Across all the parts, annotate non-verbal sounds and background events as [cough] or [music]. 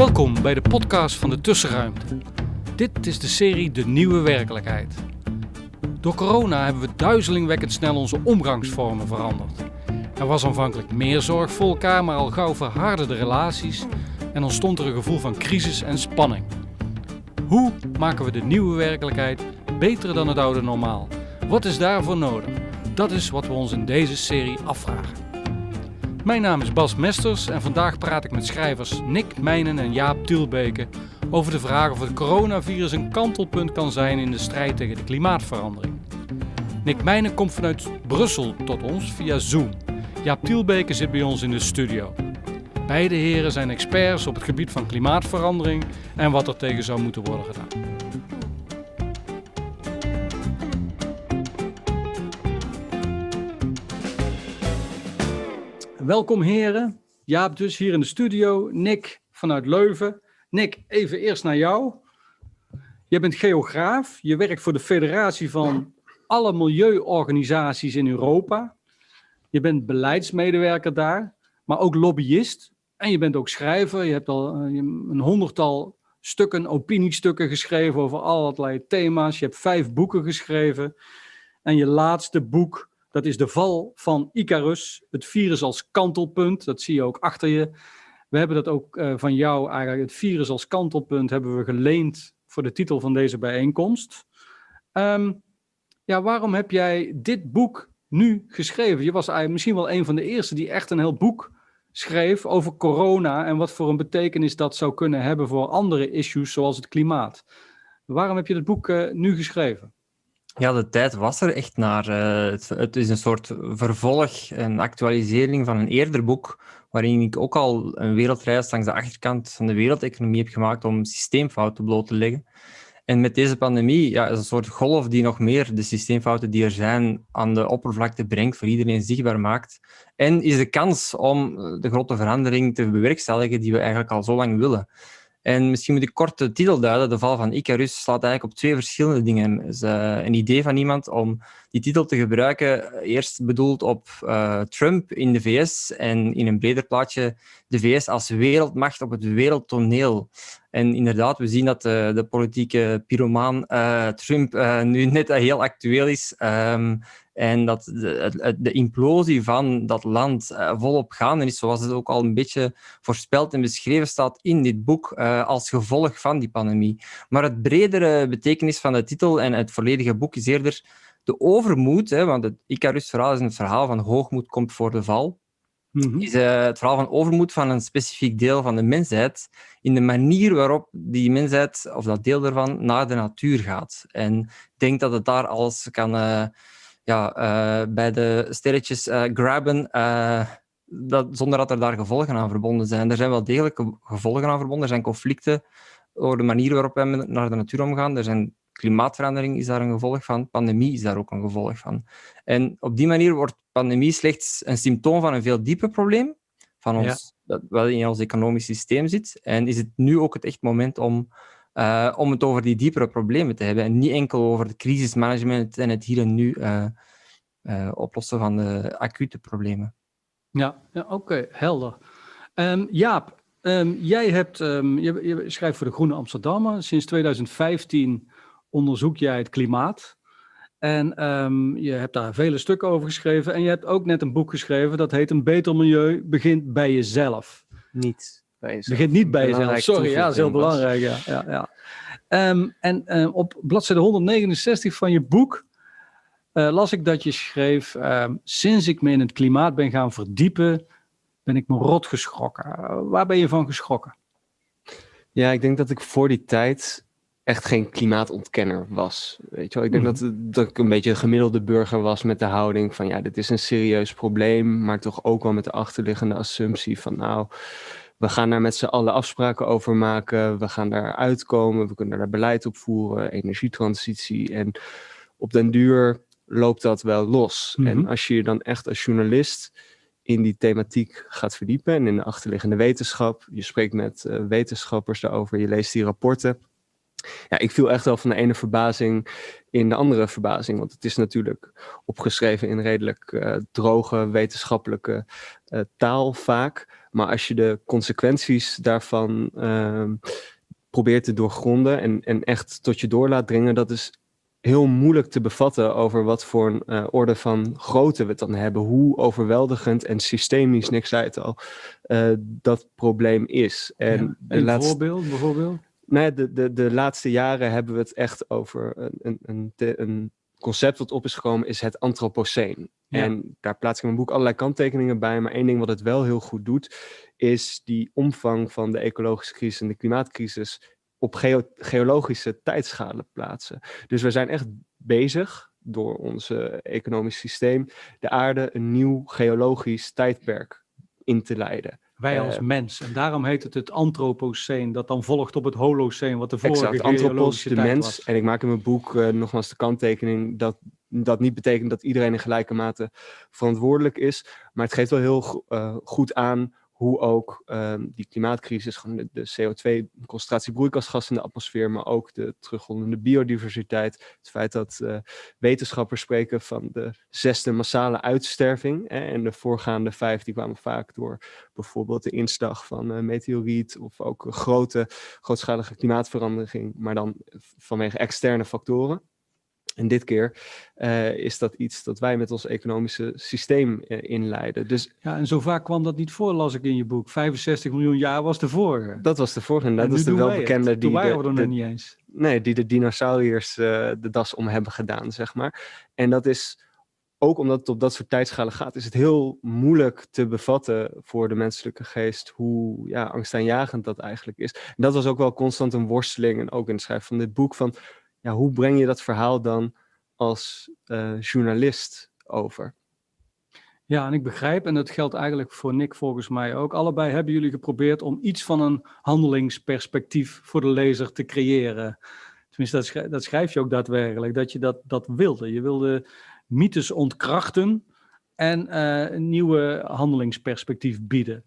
Welkom bij de podcast van de Tussenruimte. Dit is de serie De Nieuwe Werkelijkheid. Door corona hebben we duizelingwekkend snel onze omgangsvormen veranderd. Er was aanvankelijk meer zorg voor elkaar, maar al gauw verharden relaties en ontstond er een gevoel van crisis en spanning. Hoe maken we de nieuwe werkelijkheid beter dan het oude normaal? Wat is daarvoor nodig? Dat is wat we ons in deze serie afvragen. Mijn naam is Bas Mesters en vandaag praat ik met schrijvers Nick Meijnen en Jaap Tielbeke over de vraag of het coronavirus een kantelpunt kan zijn in de strijd tegen de klimaatverandering. Nick Meijnen komt vanuit Brussel tot ons via Zoom. Jaap Tielbeke zit bij ons in de studio. Beide heren zijn experts op het gebied van klimaatverandering en wat er tegen zou moeten worden gedaan. Welkom heren. Jaap dus hier in de studio. Nick vanuit Leuven. Nick, even eerst naar jou. Je bent geograaf. Je werkt voor de federatie van alle milieuorganisaties in Europa. Je bent beleidsmedewerker daar, maar ook lobbyist. En je bent ook schrijver. Je hebt al eh, een honderdtal stukken, opiniestukken geschreven over allerlei thema's. Je hebt vijf boeken geschreven. En je laatste boek, dat is De Val van Icarus. Het virus als kantelpunt. Dat zie je ook achter je. We hebben dat ook uh, van jou eigenlijk, het virus als kantelpunt, hebben we geleend voor de titel van deze bijeenkomst. Um, ja, waarom heb jij dit boek nu geschreven? Je was eigenlijk misschien wel een van de eerste die echt een heel boek schreef over corona en wat voor een betekenis dat zou kunnen hebben voor andere issues zoals het klimaat. Waarom heb je dit boek uh, nu geschreven? Ja, de tijd was er echt naar. Het, het, is een soort vervolg, een actualisering van een eerder boek, waarin ik ook al een wereldreis langs de achterkant van de wereldeconomie heb gemaakt om systeemfouten bloot te leggen. En met deze pandemie ja, is een soort golf die nog meer de systeemfouten die er zijn aan de oppervlakte brengt, voor iedereen zichtbaar maakt. En is de kans om de grote verandering te bewerkstelligen die we eigenlijk al zo lang willen. En misschien moet ik kort de titel duiden. De val van Icarus slaat eigenlijk op twee verschillende dingen. Is een idee van iemand om die titel te gebruiken. Eerst bedoeld op uh, Trump in de VS en in een breder plaatje de VS als wereldmacht op het wereldtoneel. En inderdaad, we zien dat de, de politieke pyromaan uh, Trump nu [laughs] net heel actueel is. Um, en dat de, de, implosie van dat land volop gaande is, zoals het ook al een beetje voorspeld en beschreven staat in dit boek, als gevolg van die pandemie. Maar het bredere betekenis van de titel en het volledige boek is eerder de overmoed, hè, want het Icarus-verhaal is een verhaal van hoogmoed komt voor de val. Mm -hmm. Is uh, het verhaal van overmoed van een specifiek deel van de mensheid in de manier waarop die mensheid, of dat deel daarvan, naar de natuur gaat. En denkt dat het daar alles kan ja, uh, bij de sterretjes grabben, dat, zonder dat er daar gevolgen aan verbonden zijn. Er zijn wel degelijk gevolgen aan verbonden. Er zijn conflicten over de manier waarop wij naar de natuur omgaan. Er zijn klimaatverandering is daar een gevolg van, pandemie is daar ook een gevolg van. En op die manier wordt pandemie slechts een symptoom van een veel dieper probleem, van ons, ja. dat wel in ons economisch systeem zit. En is het nu ook het echt moment om uh, om het over die diepere problemen te hebben en niet enkel over het crisismanagement en het hier en nu uh, uh, oplossen van de acute problemen. Ja, ja oké, okay, helder. Um, Jaap, um, jij hebt, um, je, je, schrijft voor de Groene Amsterdammer. Sinds 2015 onderzoek jij het klimaat. En je hebt daar vele stukken over geschreven. En je hebt ook net een boek geschreven dat heet Een beter milieu begint bij jezelf. Niet bij jezelf. Begint niet bij jezelf. Sorry, ja, dat is heel belangrijk. Ja, ja, ja. Um, en um, op bladzijde 169 van je boek uh, las ik dat je schreef: Sinds ik me in het klimaat ben gaan verdiepen, ben ik me rot geschrokken. Uh, waar ben je van geschrokken? Ja, ik denk dat ik voor die tijd echt geen klimaatontkenner was. Weet je wel? Ik denk mm. dat, dat ik een beetje een gemiddelde burger was met de houding van ja, dit is een serieus probleem, maar toch ook wel met de achterliggende assumptie van nou, we gaan daar met z'n allen afspraken over maken. We gaan daar uitkomen. We kunnen daar beleid op voeren. Energietransitie. En op den duur loopt dat wel los. En mhm. als je je dan echt als journalist in die thematiek gaat verdiepen en in de achterliggende wetenschap. Je spreekt met uh, wetenschappers daarover. Je leest die rapporten. Ja, ik viel echt wel van de ene verbazing in de andere verbazing. Want het is natuurlijk opgeschreven in redelijk uh, droge wetenschappelijke uh, taal vaak. Maar als je de consequenties daarvan uh, probeert te doorgronden en, en echt tot je door laat dringen, dat is heel moeilijk te bevatten over wat voor een uh, orde van grootte we het dan hebben. Hoe overweldigend en systemisch, niks zei het al, dat probleem is. En ja, een voorbeeld bijvoorbeeld? Nee, de, de, de laatste jaren hebben we het echt over een, een, een concept wat op is gekomen, is het antropoceen. Ja. En daar plaats ik in mijn boek allerlei kanttekeningen bij. Maar één ding wat het wel heel goed doet, is die omvang van de ecologische crisis en de klimaatcrisis op geo geologische tijdschalen plaatsen. Dus we zijn echt bezig door ons economisch systeem de aarde een nieuw geologisch tijdperk in te leiden. Wij als uh, mens. En daarom heet het het antropoceen, dat dan volgt op het holoceen, wat de vorige exact, antropos, de mens. Was. En ik maak in mijn boek uh, nogmaals de kanttekening dat dat niet betekent dat iedereen in gelijke mate verantwoordelijk is. Maar het geeft wel heel uh, goed aan hoe ook um, die klimaatcrisis, gewoon de, de CO2-concentratie broeikasgas in de atmosfeer, maar ook de terugrollende biodiversiteit. Het feit dat uh, wetenschappers spreken van de zesde massale uitsterving. Hè, en de voorgaande vijf die kwamen vaak door bijvoorbeeld de inslag van uh, meteoriet of ook grote, grootschalige klimaatverandering, maar dan vanwege externe factoren. En dit keer uh, is dat iets dat wij met ons economische systeem uh, inleiden. Dus, ja, en zo vaak kwam dat niet voor, las ik in je boek. 65 miljoen jaar was de vorige. Dat was de vorige. En dat is de welbekende die. de, niet eens. Nee, die de dinosauriërs uh, de das om hebben gedaan, zeg maar. En dat is ook omdat het op dat soort tijdschalen gaat, is het heel moeilijk te bevatten voor de menselijke geest hoe ja, angstaanjagend dat eigenlijk is. En dat was ook wel constant een worsteling en ook in het schrijven van dit boek van ja, hoe breng je dat verhaal dan als uh, journalist over? Ja, en ik begrijp, en dat geldt eigenlijk voor Nick volgens mij ook. Allebei hebben jullie geprobeerd om iets van een handelingsperspectief voor de lezer te creëren. Tenminste, dat schrijf, dat schrijf je ook daadwerkelijk, dat je dat, dat wilde. Je wilde mythes ontkrachten en uh, een nieuwe handelingsperspectief bieden.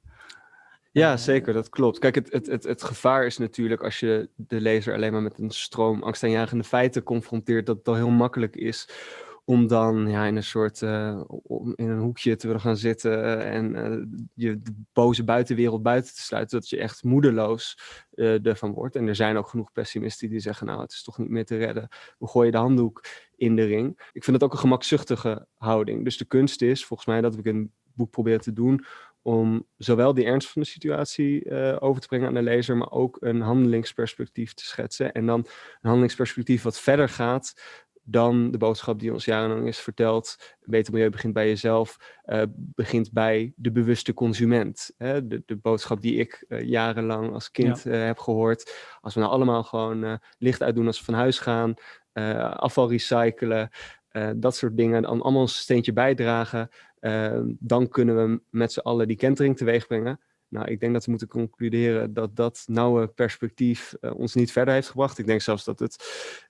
Ja, zeker, dat klopt. Kijk, het, het, het, het gevaar is natuurlijk als je de lezer alleen maar met een stroom angstaanjagende feiten confronteert, dat het al heel makkelijk is om dan ja, in een soort uh, in een hoekje te willen gaan zitten en uh, je de boze buitenwereld buiten te sluiten, dat je echt moedeloos uh, ervan wordt. En er zijn ook genoeg pessimisten die zeggen, nou, het is toch niet meer te redden. We gooien de handdoek in de ring. Ik vind het ook een gemakzuchtige houding. Dus de kunst is, volgens mij, dat ik een boek probeer te doen, om zowel die ernst van de situatie uh, over te brengen aan de lezer, maar ook een handelingsperspectief te schetsen. En dan een handelingsperspectief wat verder gaat dan de boodschap die ons jarenlang is verteld. Een beter milieu begint bij jezelf, uh, begint bij de bewuste consument. Hè? De, de boodschap die ik uh, jarenlang als kind ja. heb gehoord. Als we nou allemaal gewoon licht uitdoen als we van huis gaan, afval recyclen, dat soort dingen, dan allemaal een steentje bijdragen uh, dan kunnen we met z'n allen die kentering teweeg brengen. Nou, ik denk dat we moeten concluderen dat dat nauwe perspectief uh, ons niet verder heeft gebracht. Ik denk zelfs dat het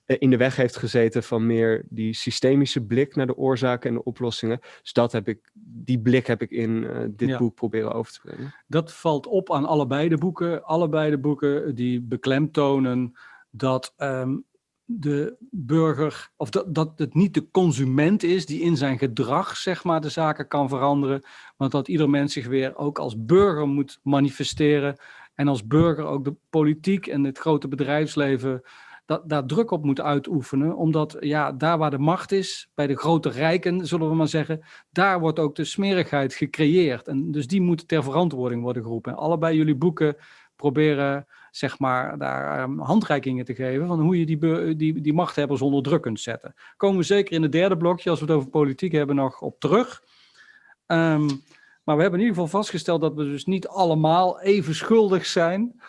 in de weg heeft gezeten van meer die systemische blik naar de oorzaken en de oplossingen. Dus dat heb ik, die blik heb ik in uh, dit ja. boek proberen over te brengen. Dat valt op aan allebei de boeken. Allebei de boeken die beklemtonen dat um, de burger, of dat, dat het niet de consument is die in zijn gedrag, zeg maar, de zaken kan veranderen, maar dat ieder mens zich weer ook als burger moet manifesteren en als burger ook de politiek en het grote bedrijfsleven dat, daar druk op moet uitoefenen, omdat ja, daar waar de macht is, bij de grote rijken, zullen we maar zeggen, daar wordt ook de smerigheid gecreëerd. En dus die moet ter verantwoording worden geroepen. En allebei jullie boeken proberen zeg maar, daar um, handreikingen te geven van hoe je die, die, die machthebbers onder druk kunt zetten. Komen we zeker in het derde blokje, als we het over politiek hebben, nog op terug. Um, maar we hebben in ieder geval vastgesteld dat we dus niet allemaal even schuldig zijn.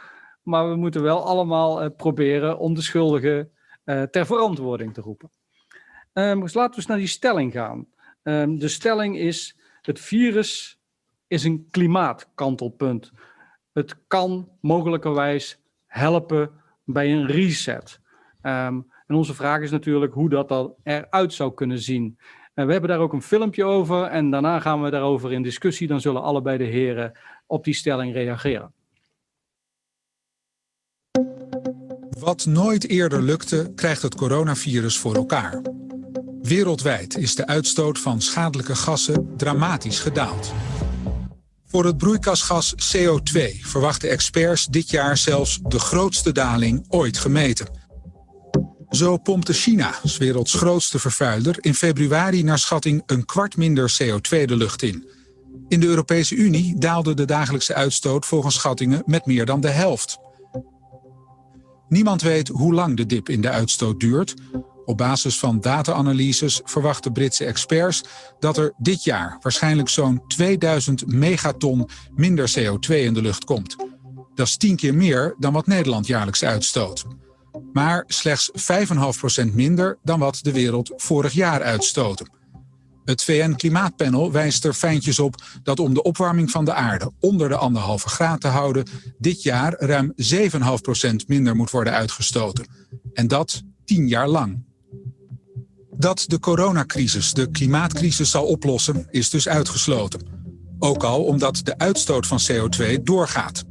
Maar we moeten wel allemaal uh, proberen om de schuldigen uh, ter verantwoording te roepen. Um, dus laten we eens naar die stelling gaan. De stelling is: het virus is een klimaatkantelpunt. Het kan mogelijkerwijs helpen bij een reset. Um, en onze vraag is natuurlijk hoe dat eruit zou kunnen zien. En we hebben daar ook een filmpje over en daarna gaan we daarover in discussie. Dan zullen allebei de heren op die stelling reageren. Wat nooit eerder lukte, krijgt het coronavirus voor elkaar. Wereldwijd is de uitstoot van schadelijke gassen dramatisch gedaald. Voor het broeikasgas CO2 verwachten experts dit jaar zelfs de grootste daling ooit gemeten. Zo pompte China, werelds grootste vervuiler, in februari naar schatting een kwart minder CO2 de lucht in. In de Europese Unie daalde de dagelijkse uitstoot volgens schattingen met meer dan de helft. Niemand weet hoe lang de dip in de uitstoot duurt. Op basis van data-analyses verwachten Britse experts dat er dit jaar waarschijnlijk zo'n 2000 megaton minder CO2 in de lucht komt. Dat is tien keer meer dan wat Nederland jaarlijks uitstoot. Maar slechts 5,5% minder dan wat de wereld vorig jaar uitstootte. Het VN-klimaatpanel wijst er fijntjes op dat om de opwarming van de aarde onder de anderhalve graad te houden, dit jaar ruim 7,5% minder moet worden uitgestoten. En dat tien jaar lang. Dat de coronacrisis de klimaatcrisis zal oplossen, is dus uitgesloten. Ook al omdat de uitstoot van CO2 doorgaat.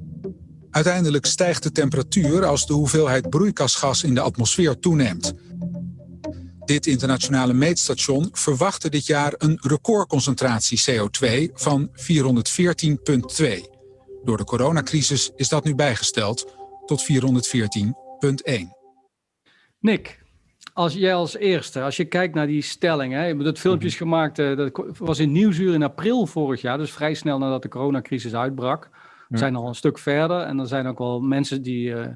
Uiteindelijk stijgt de temperatuur als de hoeveelheid broeikasgas in de atmosfeer toeneemt. Dit internationale meetstation verwachtte dit jaar een recordconcentratie CO2 van 414,2. Door de coronacrisis is dat nu bijgesteld tot 414,1. Nick, als jij als eerste, als je kijkt naar die stelling, hè, je hebt dat filmpje is gemaakt, eh, dat was in Nieuwsuur in april vorig jaar, dus vrij snel nadat de coronacrisis uitbrak. We zijn al een stuk verder en er zijn ook wel mensen die, eh,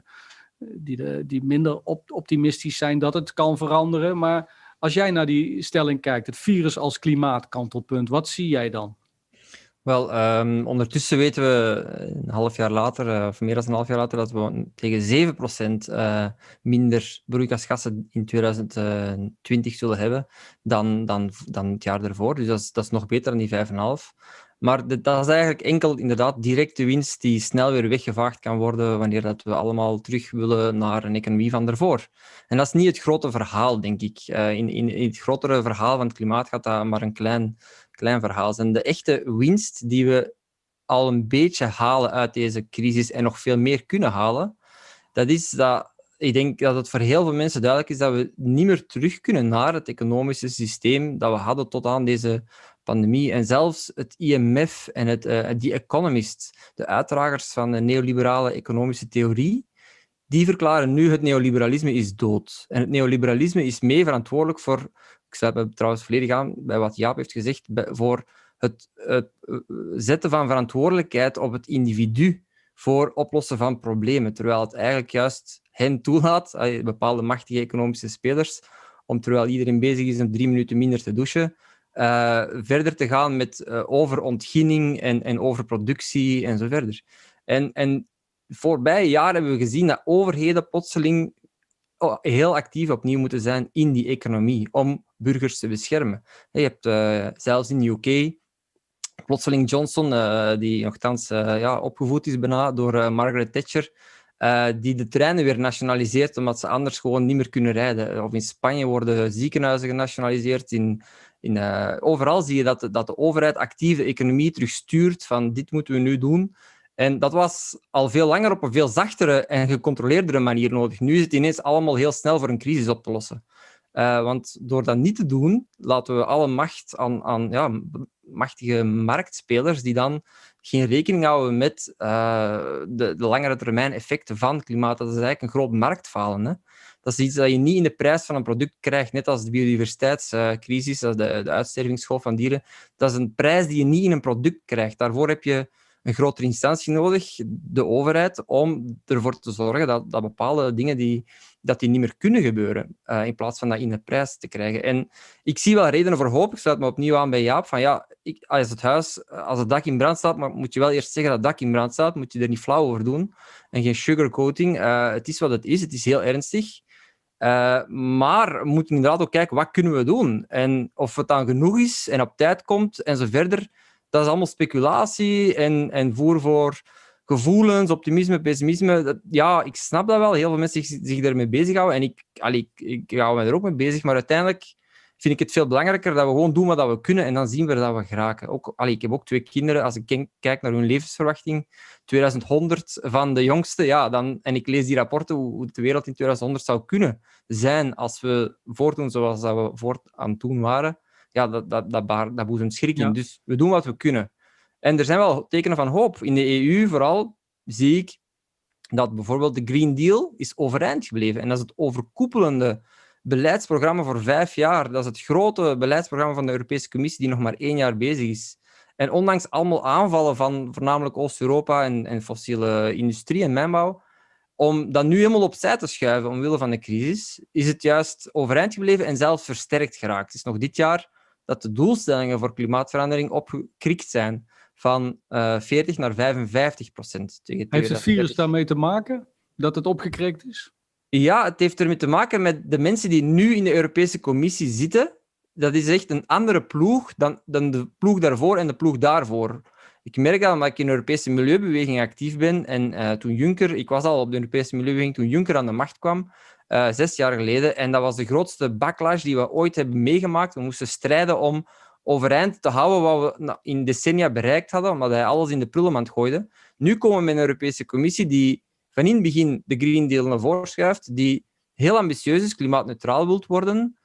die, de, die minder op, optimistisch zijn dat het kan veranderen. Maar als jij naar die stelling kijkt, het virus als klimaatkantelpunt, wat zie jij dan? Wel, ehm, ondertussen weten we een half jaar later, eh, of meer dan een half jaar later, dat we tegen 7% uh, minder broeikasgassen in 2020 zullen hebben dan, dan, dan het jaar ervoor. Dus dat is, dat is nog beter dan die 5,5. Maar dat is eigenlijk enkel inderdaad directe winst die snel weer weggevaagd kan worden wanneer dat we allemaal terug willen naar een economie van daarvoor. En dat is niet het grote verhaal, denk ik. In, in, in, het grotere verhaal van het klimaat gaat dat maar een klein, klein verhaal zijn. De echte winst die we al een beetje halen uit deze crisis en nog veel meer kunnen halen, dat is dat ik denk dat het voor heel veel mensen duidelijk is dat we niet meer terug kunnen naar het economische systeem dat we hadden tot aan deze pandemie. En zelfs het IMF en het, uh, The Economist, de uitdragers van de neoliberale economische theorie, die verklaren nu het neoliberalisme is dood. En het neoliberalisme is mee verantwoordelijk voor, ik sluit me trouwens volledig aan bij wat Jaap heeft gezegd, voor het, het zetten van verantwoordelijkheid op het individu voor oplossen van problemen, terwijl het eigenlijk juist hen toelaat, bepaalde machtige economische spelers, om terwijl iedereen bezig is om drie minuten minder te douchen, uh, verder te gaan met uh, overontginning en, en overproductie en zo verder. En, en voorbije jaren hebben we gezien dat overheden plotseling oh, heel actief opnieuw moeten zijn in die economie om burgers te beschermen. Je hebt uh, zelfs in de UK plotseling Johnson, die nogthans ja, opgevoed is bijna door Margaret Thatcher, die de treinen weer nationaliseert, omdat ze anders gewoon niet meer kunnen rijden. Of in Spanje worden ziekenhuizen genationaliseerd. In, in, overal zie je dat, dat de overheid actief de economie terugstuurt van dit moeten we nu doen. En dat was al veel langer op een veel zachtere en gecontroleerdere manier nodig. Nu is het ineens allemaal heel snel voor een crisis op te lossen. Uh, want door dat niet te doen, laten we alle macht aan, aan ja, machtige marktspelers die dan geen rekening houden met uh, de, de, langere termijn effecten van klimaat. Dat is eigenlijk een groot marktfalen. Hè? Dat is iets dat je niet in de prijs van een product krijgt, net als de biodiversiteitscrisis, uh, de, de uitstervingsgolf van dieren. Dat is een prijs die je niet in een product krijgt. Daarvoor heb je een grotere instantie nodig, de overheid, om ervoor te zorgen dat, dat bepaalde dingen die, dat die niet meer kunnen gebeuren, uh, in plaats van dat in de prijs te krijgen. En ik zie wel redenen voor hoop. Ik sluit me opnieuw aan bij Jaap. Van, ja, ik, als het huis, als het dak in brand staat, maar moet je wel eerst zeggen dat het dak in brand staat, moet je er niet flauw over doen. En geen sugarcoating. Uh, het is wat het is. Het is heel ernstig. Uh, maar we moeten inderdaad ook kijken, wat kunnen we doen? En of het dan genoeg is en op tijd komt en zo verder dat is allemaal speculatie en, en voer voor gevoelens, optimisme, pessimisme. ja, ik snap dat wel. Heel veel mensen zich, zich daarmee bezighouden. En ik, allee, ik, ik hou me er ook mee bezig. Maar uiteindelijk vind ik het veel belangrijker dat we gewoon doen wat we kunnen en dan zien we dat we geraken. Ook, ik heb ook twee kinderen. Als ik kijk naar hun levensverwachting, 2100 van de jongste, ja, dan, en ik lees die rapporten hoe de wereld in 2100 zou kunnen zijn als we voortdoen zoals dat we voort aan het doen waren, ja, dat, dat, dat, dat, dat boezemt schrik in. Dus we doen wat we kunnen. En er zijn wel tekenen van hoop. In de EU vooral zie ik dat bijvoorbeeld de Green Deal is overeind gebleven. En dat is het overkoepelende beleidsprogramma voor vijf jaar. Dat is het grote beleidsprogramma van de Europese Commissie, die nog maar één jaar bezig is. En ondanks allemaal aanvallen van voornamelijk Oost-Europa en, en fossiele industrie en mijnbouw, om dat nu helemaal opzij te schuiven omwille van de crisis, is het juist overeind gebleven en zelfs versterkt geraakt. Het is nog dit jaar dat de doelstellingen voor klimaatverandering opgekrikt zijn van uh, eh, 40 naar 55 procent. Heeft het virus daarmee te maken dat het opgekrikt is? Ja, het heeft ermee te maken met de mensen die nu in de Europese Commissie zitten. Dat is echt een andere ploeg dan, dan de ploeg daarvoor en de ploeg daarvoor. Ik merk dat omdat ik in de Europese milieubeweging actief ben. En uh, toen Juncker, ik was al op de Europese milieubeweging toen Juncker aan de macht kwam, uh, zes jaar geleden. En dat was de grootste backlash die we ooit hebben meegemaakt. We moesten strijden om overeind te houden wat we in decennia bereikt hadden, omdat hij alles in de prullenmand gooide. Nu komen we met een Europese Commissie die van in het begin de Green Deal naar voren schuift, die heel ambitieus is, klimaatneutraal wilt worden.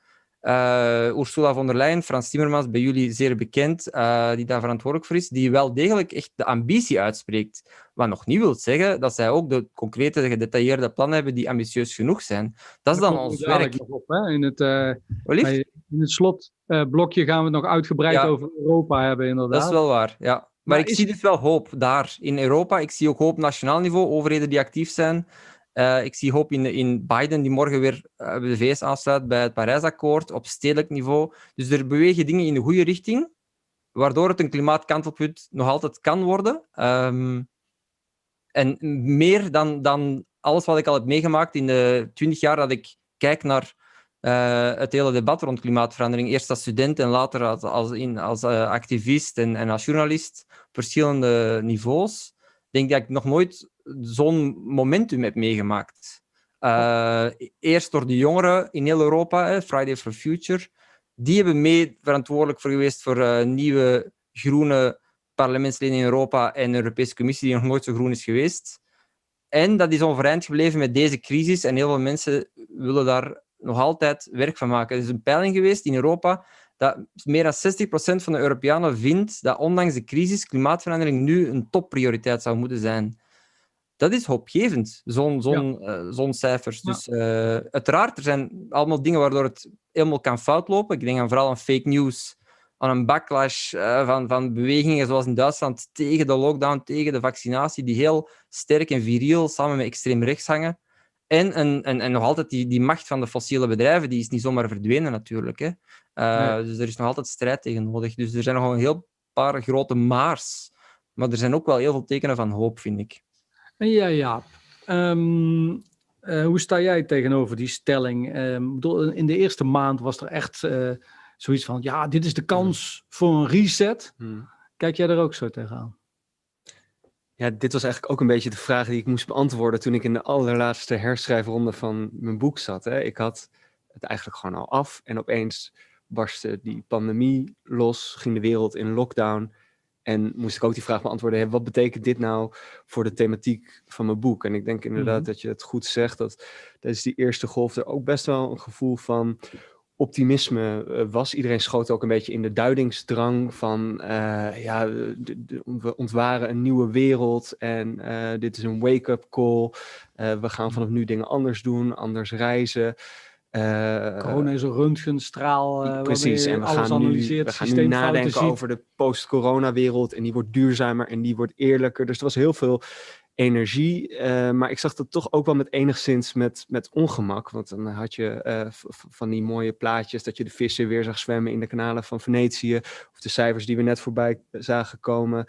Uh, Ursula von der Leyen, Frans Timmermans, bij jullie zeer bekend, uh, die daar verantwoordelijk voor is, die wel degelijk echt de ambitie uitspreekt. Wat nog niet wil zeggen dat zij ook de concrete, gedetailleerde plannen hebben die ambitieus genoeg zijn. Dat is dan ons werk. Op, hè? In, het, uh, in het slotblokje gaan we het nog uitgebreid over Europa hebben, inderdaad. Dat is wel waar, ja. Maar, ik zie dus wel hoop daar in Europa. Ik zie ook hoop op nationaal niveau, overheden die actief zijn. Uh, ik zie hoop in, in Biden, die morgen weer uh, de VS aansluit bij het Parijsakkoord op stedelijk niveau. Dus er bewegen dingen in de goede richting, waardoor het een klimaatkantelpunt nog altijd kan worden. Um, en meer dan, dan alles wat ik al heb meegemaakt in de twintig jaar dat ik kijk naar uh, het hele debat rond klimaatverandering. Eerst als student en later als, als, in, als activist en, en als journalist op verschillende niveaus. denk dat ik nog nooit zo'n momentum heb meegemaakt. Uh, eerst door de jongeren in heel Europa, Friday for Future. Die hebben mee verantwoordelijk voor geweest voor nieuwe groene parlementsleden in Europa en de Europese Commissie, die nog nooit zo groen is geweest. En dat is overeind gebleven met deze crisis. En heel veel mensen willen daar nog altijd werk van maken. Er is een peiling geweest in Europa dat meer dan 60% van de Europeanen vindt dat ondanks de crisis klimaatverandering nu een topprioriteit zou moeten zijn. Dat is hoopgevend, zo'n zo'n ja. uh, cijfers. Dus uh, uiteraard, er zijn allemaal dingen waardoor het helemaal kan fout lopen. Ik denk aan vooral aan fake news, aan een backlash uh, van, van bewegingen zoals in Duitsland tegen de lockdown, tegen de vaccinatie, die heel sterk en viriel samen met extreem rechts hangen. En, en, en, en, nog altijd die, die macht van de fossiele bedrijven, die is niet zomaar verdwenen natuurlijk. Hè. Dus er is nog altijd strijd tegen nodig. Dus er zijn nog een heel paar grote maars. Maar er zijn ook wel heel veel tekenen van hoop, vind ik. En ja, ja. Um, uh, hoe sta jij tegenover die stelling? Um, in de eerste maand was er echt uh, zoiets van, ja, dit is de kans voor een reset. Hmm. Kijk jij er ook zo tegenaan? Ja, dit was eigenlijk ook een beetje de vraag die ik moest beantwoorden toen ik in de allerlaatste herschrijfronde van mijn boek zat. Hè. Ik had het eigenlijk gewoon al af en opeens barstte die pandemie los, ging de wereld in lockdown. En moest ik ook die vraag beantwoorden, hè, wat betekent dit nou voor de thematiek van mijn boek? En ik denk inderdaad mhm. dat je het goed zegt, dat tijdens die eerste golf er ook best wel een gevoel van optimisme uh, was. Iedereen schoot ook een beetje in de duidingsdrang van uh, ja, we ontwaren een nieuwe wereld en uh, dit is een wake-up call. we gaan vanaf nu dingen anders doen, anders reizen. Corona is een röntgenstraal. precies, en we gaan, nu, we gaan nu nadenken over de post-corona wereld en die wordt duurzamer en die wordt eerlijker. Dus er was heel veel energie. Uh, maar ik zag dat toch ook wel met enigszins met, met ongemak. Want dan had je van die mooie plaatjes dat je de vissen weer zag zwemmen in de kanalen van Venetië. Of de cijfers die we net voorbij zagen komen.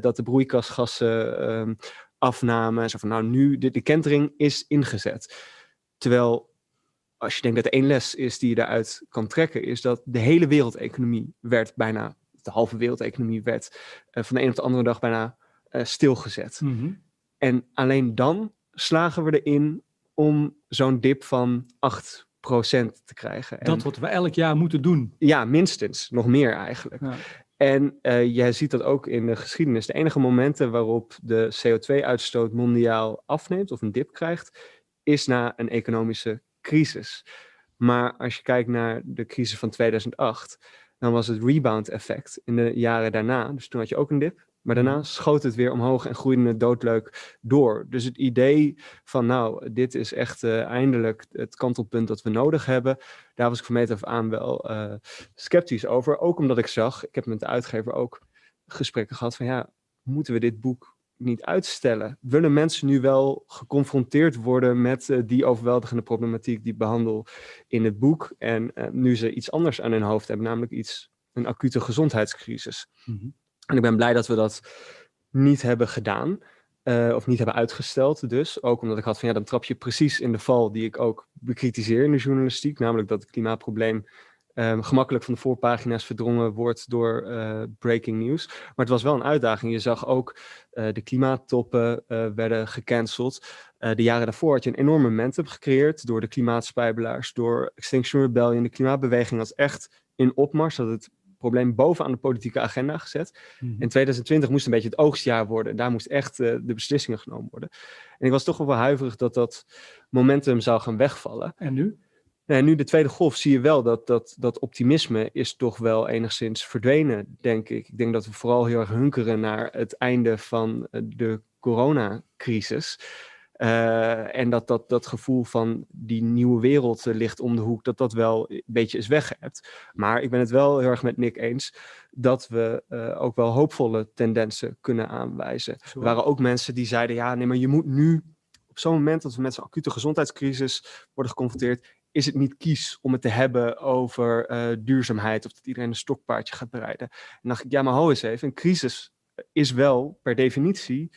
Dat de broeikasgassen um, afnamen. Zo van nou nu, de, de kentering is ingezet. Terwijl als je denkt dat er één les is die je daaruit kan trekken, is dat de hele wereldeconomie werd bijna, de halve wereldeconomie werd van de een op de andere dag bijna stilgezet. Mm -hmm. En alleen dan slagen we erin om zo'n dip van te krijgen. En, Dat wat we elk jaar moeten doen. ja, minstens. Nog meer eigenlijk. Ja. En eh jij ziet dat ook in de geschiedenis. De enige momenten waarop de CO2-uitstoot mondiaal afneemt of een dip krijgt, is na een economische crisis. Maar als je kijkt naar de crisis van 2008, dan was het rebound-effect in de jaren daarna. Dus toen had je ook een dip. Maar daarna schoot het weer omhoog en groeide het doodleuk door. Dus het idee van, nou, dit is echt eh, eindelijk het kantelpunt dat we nodig hebben. Daar was ik van meet af aan wel eh, sceptisch over. Ook omdat ik zag, ik heb met de uitgever ook gesprekken gehad van, ja, moeten we dit boek niet uitstellen? Willen mensen nu wel geconfronteerd worden met eh, die overweldigende problematiek die ik behandel in het boek? En eh, nu ze iets anders aan hun hoofd hebben, namelijk iets, een acute gezondheidscrisis. Mhm. En ik ben blij dat we dat niet hebben gedaan. eh, of niet hebben uitgesteld dus. Ook omdat ik had van ja, dan trap je precies in de val die ik ook bekritiseer in de journalistiek. Namelijk dat het klimaatprobleem ehm, gemakkelijk van de voorpagina's verdrongen wordt door eh, breaking news. Maar het was wel een uitdaging. Je zag ook eh, de klimaattoppen eh, werden gecanceld. De jaren daarvoor had je een enorm momentum gecreëerd door de klimaatspijbelaars, door Extinction Rebellion. De klimaatbeweging was echt in opmars, dat het probleem bovenaan de politieke agenda gezet. Mhm. In 2020 moest een beetje het oogstjaar worden. Daar moest echt de beslissingen genomen worden. En ik was toch wel wel huiverig dat dat momentum zou gaan wegvallen. En nu? En nu de tweede golf zie je wel dat, dat dat optimisme is toch wel enigszins verdwenen, denk ik. Ik denk dat we vooral heel erg hunkeren naar het einde van eh, de coronacrisis. Eh, en dat, dat dat gevoel van die nieuwe wereld eh, ligt om de hoek, dat dat wel een beetje is weggeëpt. Maar ik ben het wel heel erg met Nick eens dat we ook wel hoopvolle tendensen kunnen aanwijzen. Zo. Er waren ook mensen die zeiden, ja, nee, maar je moet nu, op zo'n moment dat we met zo'n acute gezondheidscrisis worden geconfronteerd, is het niet kies om het te hebben over eh, duurzaamheid of dat iedereen een stokpaardje gaat bereiden. En dan dacht ik, ja, maar hou eens even, een crisis is wel per definitie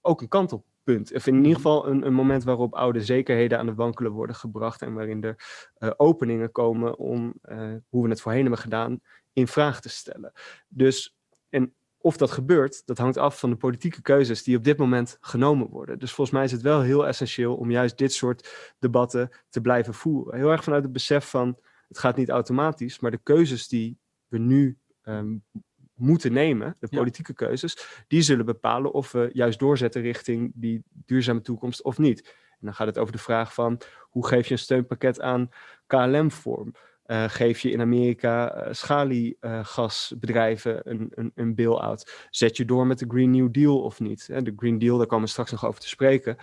ook een kantelpunt. Of in ieder geval een, een moment waarop oude zekerheden aan het wankelen worden gebracht en waarin er eh, openingen komen om eh, hoe we het voorheen hebben gedaan in vraag te stellen. Dus, en of dat gebeurt, dat hangt af van de politieke keuzes die op dit moment genomen worden. Dus volgens mij is het wel heel essentieel om juist dit soort debatten te blijven voeren. Heel erg vanuit het besef van, het gaat niet automatisch, maar de keuzes die we nu ehm, moeten nemen, de Ja. politieke keuzes, die zullen bepalen of we juist doorzetten richting die duurzame toekomst of niet. En dan gaat het over de vraag van, hoe geef je een steunpakket aan KLM vorm? Eh, geef je in Amerika eh, schaliegasbedrijven een, een, een bail-out? Zet je door met de Green New Deal of niet? Hè, De Green Deal, daar komen we straks nog over te spreken.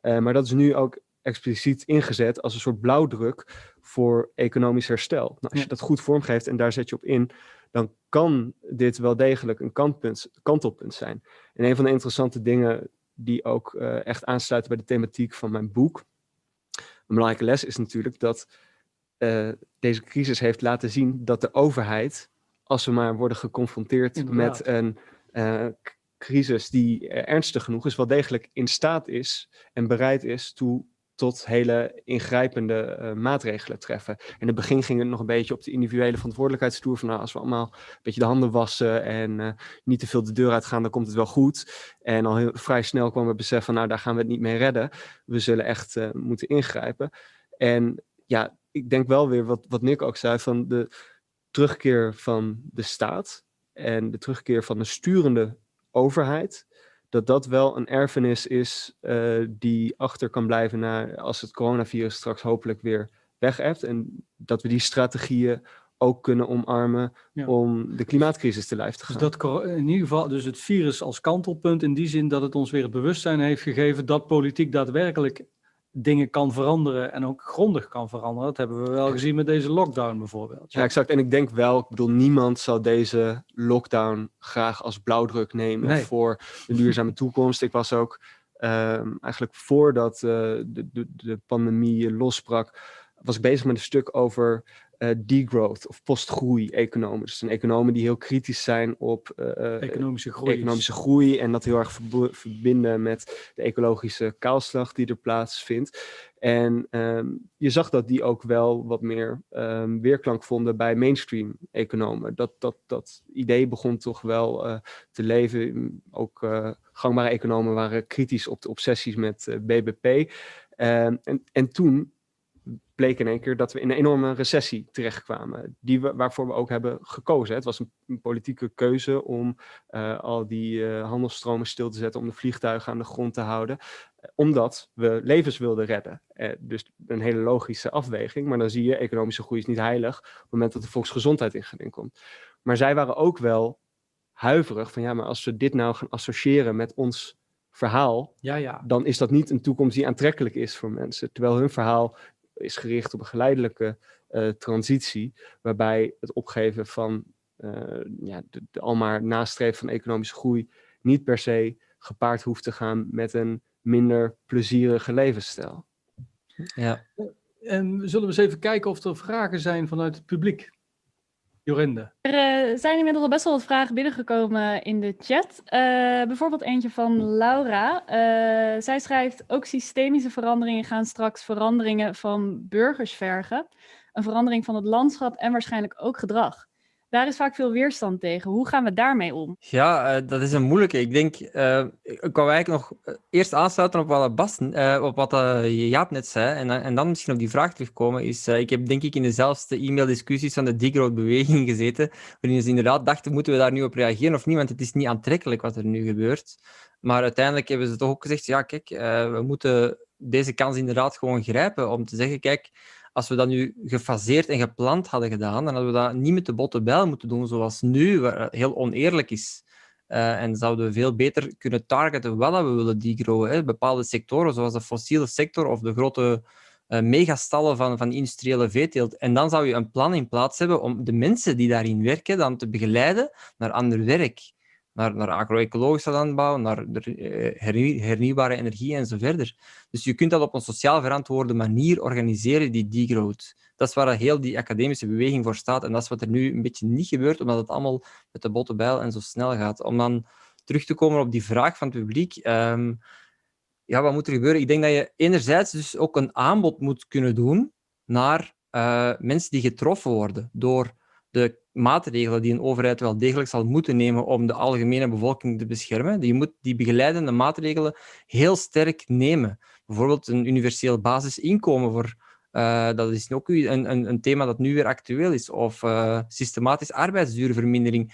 Eh, maar dat is nu ook expliciet ingezet als een soort blauwdruk voor economisch herstel. Nou, als Ja. je dat goed vormgeeft en daar zet je op in, dan kan dit wel degelijk een kantpunt, kantelpunt zijn. En een van de interessante dingen die ook eh, echt aansluiten bij de thematiek van mijn boek, een belangrijke les is natuurlijk dat eh, deze crisis heeft laten zien dat de overheid, als we maar worden geconfronteerd Inderdaad. met een eh, crisis die ernstig genoeg is, wel degelijk in staat is en bereid is toe tot hele ingrijpende eh, maatregelen treffen. In het begin ging het nog een beetje op de individuele verantwoordelijkheidstoer van nou, als we allemaal een beetje de handen wassen en niet te veel de deur uitgaan, dan komt het wel goed. En al heel, vrij snel kwam het besef van nou, daar gaan we het niet mee redden. We zullen echt moeten ingrijpen. En ja, ik denk wel weer wat, wat Nick ook zei van de terugkeer van de staat en de terugkeer van de sturende overheid, dat dat wel een erfenis is eh, die achter kan blijven na, als het coronavirus straks hopelijk weer weg En dat we die strategieën ook kunnen omarmen Ja. om de klimaatcrisis te lijf te gaan. Dus dat in ieder geval, dus het virus als kantelpunt in die zin dat het ons weer het bewustzijn heeft gegeven dat politiek daadwerkelijk dingen kan veranderen en ook grondig kan veranderen. Dat hebben we wel gezien met deze lockdown bijvoorbeeld. Ja, exact. En ik denk wel, ik bedoel, niemand zou deze lockdown graag als blauwdruk nemen Nee. voor een duurzame toekomst. Ik was ook ehm, eigenlijk voordat eh, de, de, de pandemie losbrak, was ik bezig met een stuk over eh, degrowth of postgroei-economen. Dus een economen die heel kritisch zijn op eh, eh, Economische groei. is- economische groei en dat heel erg verbinden met de ecologische kaalslag die er plaatsvindt. En ehm, je zag dat die ook wel wat meer ehm, weerklank vonden bij mainstream economen. Dat, dat, dat idee begon toch wel te leven. Ook gangbare economen waren kritisch op de obsessies met BBP. Ehm, en, en toen bleek in één keer dat we in een enorme recessie terechtkwamen. Die we, waarvoor we ook hebben gekozen. Het was een, een politieke keuze om uh, al die uh, handelsstromen stil te zetten, om de vliegtuigen aan de grond te houden. Omdat we levens wilden redden. Uh, dus een hele logische afweging. Maar dan zie je, economische groei is niet heilig op het moment dat de volksgezondheid in geding komt. Maar zij waren ook wel huiverig van ja, maar als we dit nou gaan associëren met ons verhaal, ja, ja. dan is dat niet een toekomst die aantrekkelijk is voor mensen. Terwijl hun verhaal is gericht op een geleidelijke uh, transitie, waarbij het opgeven van uh, ja, de, de almaar nastreven van economische groei niet per se gepaard hoeft te gaan met een minder plezierige levensstijl. Ja. En zullen we eens even kijken of er vragen zijn vanuit het publiek? Jorinde. Er uh, zijn inmiddels al best wel wat vragen binnengekomen in de chat. Uh, bijvoorbeeld eentje van Laura. Uh, zij schrijft: Ook systemische veranderingen gaan straks veranderingen van burgers vergen. Een verandering van het landschap en waarschijnlijk ook gedrag. Daar is vaak veel weerstand tegen. Hoe gaan we daarmee om? Ja, uh, dat is een moeilijke. Ik denk, uh, ik wou eigenlijk nog eerst aansluiten op wat, Bas, uh, op wat Jaap net zei. En, en dan misschien op die vraag terugkomen. Is, ik heb denk ik in dezelfde e-maildiscussies van de Degrowth-beweging [laughs] gezeten. Waarin ze inderdaad dachten, moeten we daar nu op reageren of niet? Want het is niet aantrekkelijk wat er nu gebeurt. Maar uiteindelijk hebben ze toch ook gezegd, ja kijk, we moeten deze kans inderdaad gewoon grijpen. Om te zeggen, kijk als we dat nu gefaseerd en gepland hadden gedaan, dan hadden we dat niet met de botte bijl moeten doen zoals nu, waar heel oneerlijk is. Uh, en zouden we veel beter kunnen targeten wat we willen degrowen. Hè. Bepaalde sectoren, zoals de fossiele sector of de grote uh, megastallen van, van industriële veeteelt. En dan zou je een plan in plaats hebben om de mensen die daarin werken dan te begeleiden naar ander werk naar, naar agro-ecologische landbouw, naar hernieuwbare energie en zo verder. Dus je kunt dat op een sociaal verantwoorde manier organiseren, die degrowth. Dat is waar heel die academische beweging voor staat. En dat is wat er nu een beetje niet gebeurt, omdat het allemaal met de botte bijl en zo snel gaat. Om dan terug te komen op die vraag van het publiek. Um, ja, wat moet er gebeuren? Ik denk dat je enerzijds dus ook een aanbod moet kunnen doen naar uh, mensen die getroffen worden door de maatregelen die een overheid wel degelijk zal moeten nemen om de algemene bevolking te beschermen. Je moet die begeleidende maatregelen heel sterk nemen. Bijvoorbeeld een universeel basisinkomen voor uh, dat is ook een, een, een, thema dat nu weer actueel is. Of uh, systematisch arbeidsduurvermindering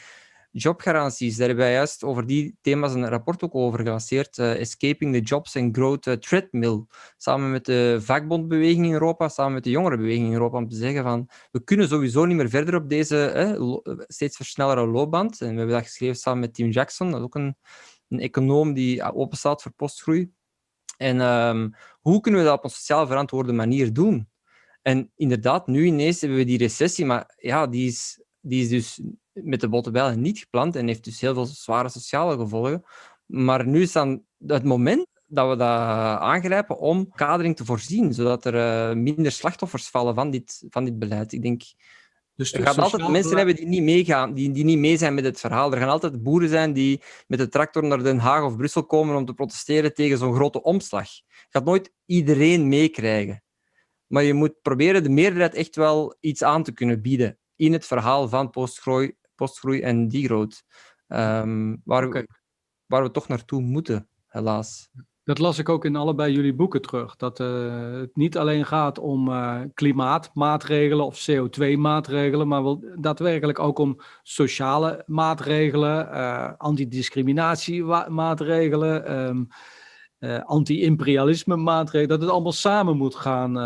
jobgaranties. Daar hebben wij juist over die thema's een rapport ook over gelanceerd. Uh, Escaping the Jobs and Growth uh, Treadmill. Samen met de vakbondbeweging in Europa, samen met de jongerenbeweging in Europa, om te zeggen van we kunnen sowieso niet meer verder op deze eh, steeds versnellere loopband. En we hebben dat geschreven samen met Tim Jackson, dat is ook een, een econoom die openstaat voor postgroei. En um, hoe kunnen we dat op een sociaal verantwoorde manier doen? En inderdaad, nu ineens hebben we die recessie, maar ja, die is, die is dus met de botte bijlen niet gepland en heeft dus heel veel zware sociale gevolgen. Maar nu is dan het moment dat we dat aangrijpen om kadering te voorzien, zodat er uh, minder slachtoffers vallen van dit, van dit beleid. Ik denk, dus er gaan altijd mensen hebben die niet meegaan, die, die niet mee zijn met het verhaal. Er gaan altijd boeren zijn die met de tractor naar Den Haag of Brussel komen om te protesteren tegen zo'n grote omslag. Je gaat nooit iedereen meekrijgen. Maar je moet proberen de meerderheid echt wel iets aan te kunnen bieden in het verhaal van postgroei, postgroei en degrowth. Um, waar, okay. waar we toch naartoe moeten, helaas. Dat las ik ook in allebei jullie boeken terug. Dat uh, het niet alleen gaat om uh, klimaatmaatregelen of CO2-maatregelen, maar wel daadwerkelijk ook om sociale maatregelen, uh, antidiscriminatiemaatregelen, um, anti-imperialisme maatregelen, dat het allemaal samen moet gaan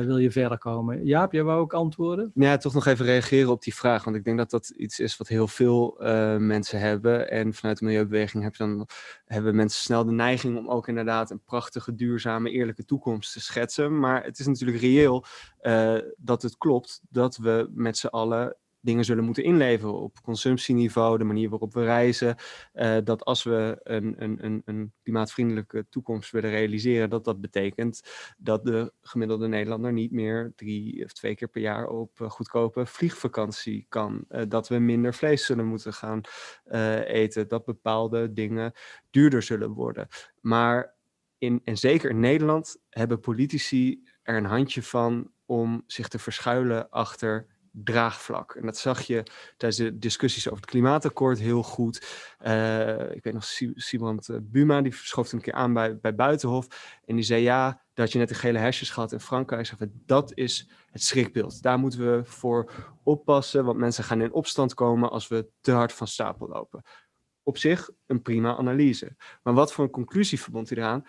uh, wil je verder komen? Jaap, jij wou ook antwoorden? Ja, toch nog even reageren op die vraag. Want ik denk dat dat iets is wat heel veel uh, mensen hebben. En vanuit de milieubeweging dan, hebben mensen snel de neiging om ook inderdaad een prachtige, duurzame, eerlijke toekomst te schetsen. Maar het is natuurlijk reëel uh, dat het klopt dat we met z'n allen dingen zullen moeten inleveren op consumptieniveau, de manier waarop we reizen. Uh, dat als we een, een, een, een, klimaatvriendelijke toekomst willen realiseren, dat dat betekent dat de gemiddelde Nederlander niet meer drie of twee keer per jaar op uh, goedkope vliegvakantie kan. Uh, dat we minder vlees zullen moeten gaan eten, dat bepaalde dingen duurder zullen worden. Maar in, en zeker in Nederland hebben politici er een handje van om zich te verschuilen achter draagvlak. En dat zag je tijdens de discussies over het klimaatakkoord heel goed. Uh, ik weet nog, Simon Buma, die schoof een keer aan bij, bij Buitenhof. En die zei, ja, dat je net de gele hesjes gehad in Frankrijk. Zeg, dat is het schrikbeeld. Daar moeten we voor oppassen, want mensen gaan in opstand komen als we te hard van stapel lopen. Op zich een prima analyse. Maar wat voor een conclusie verbond hij eraan?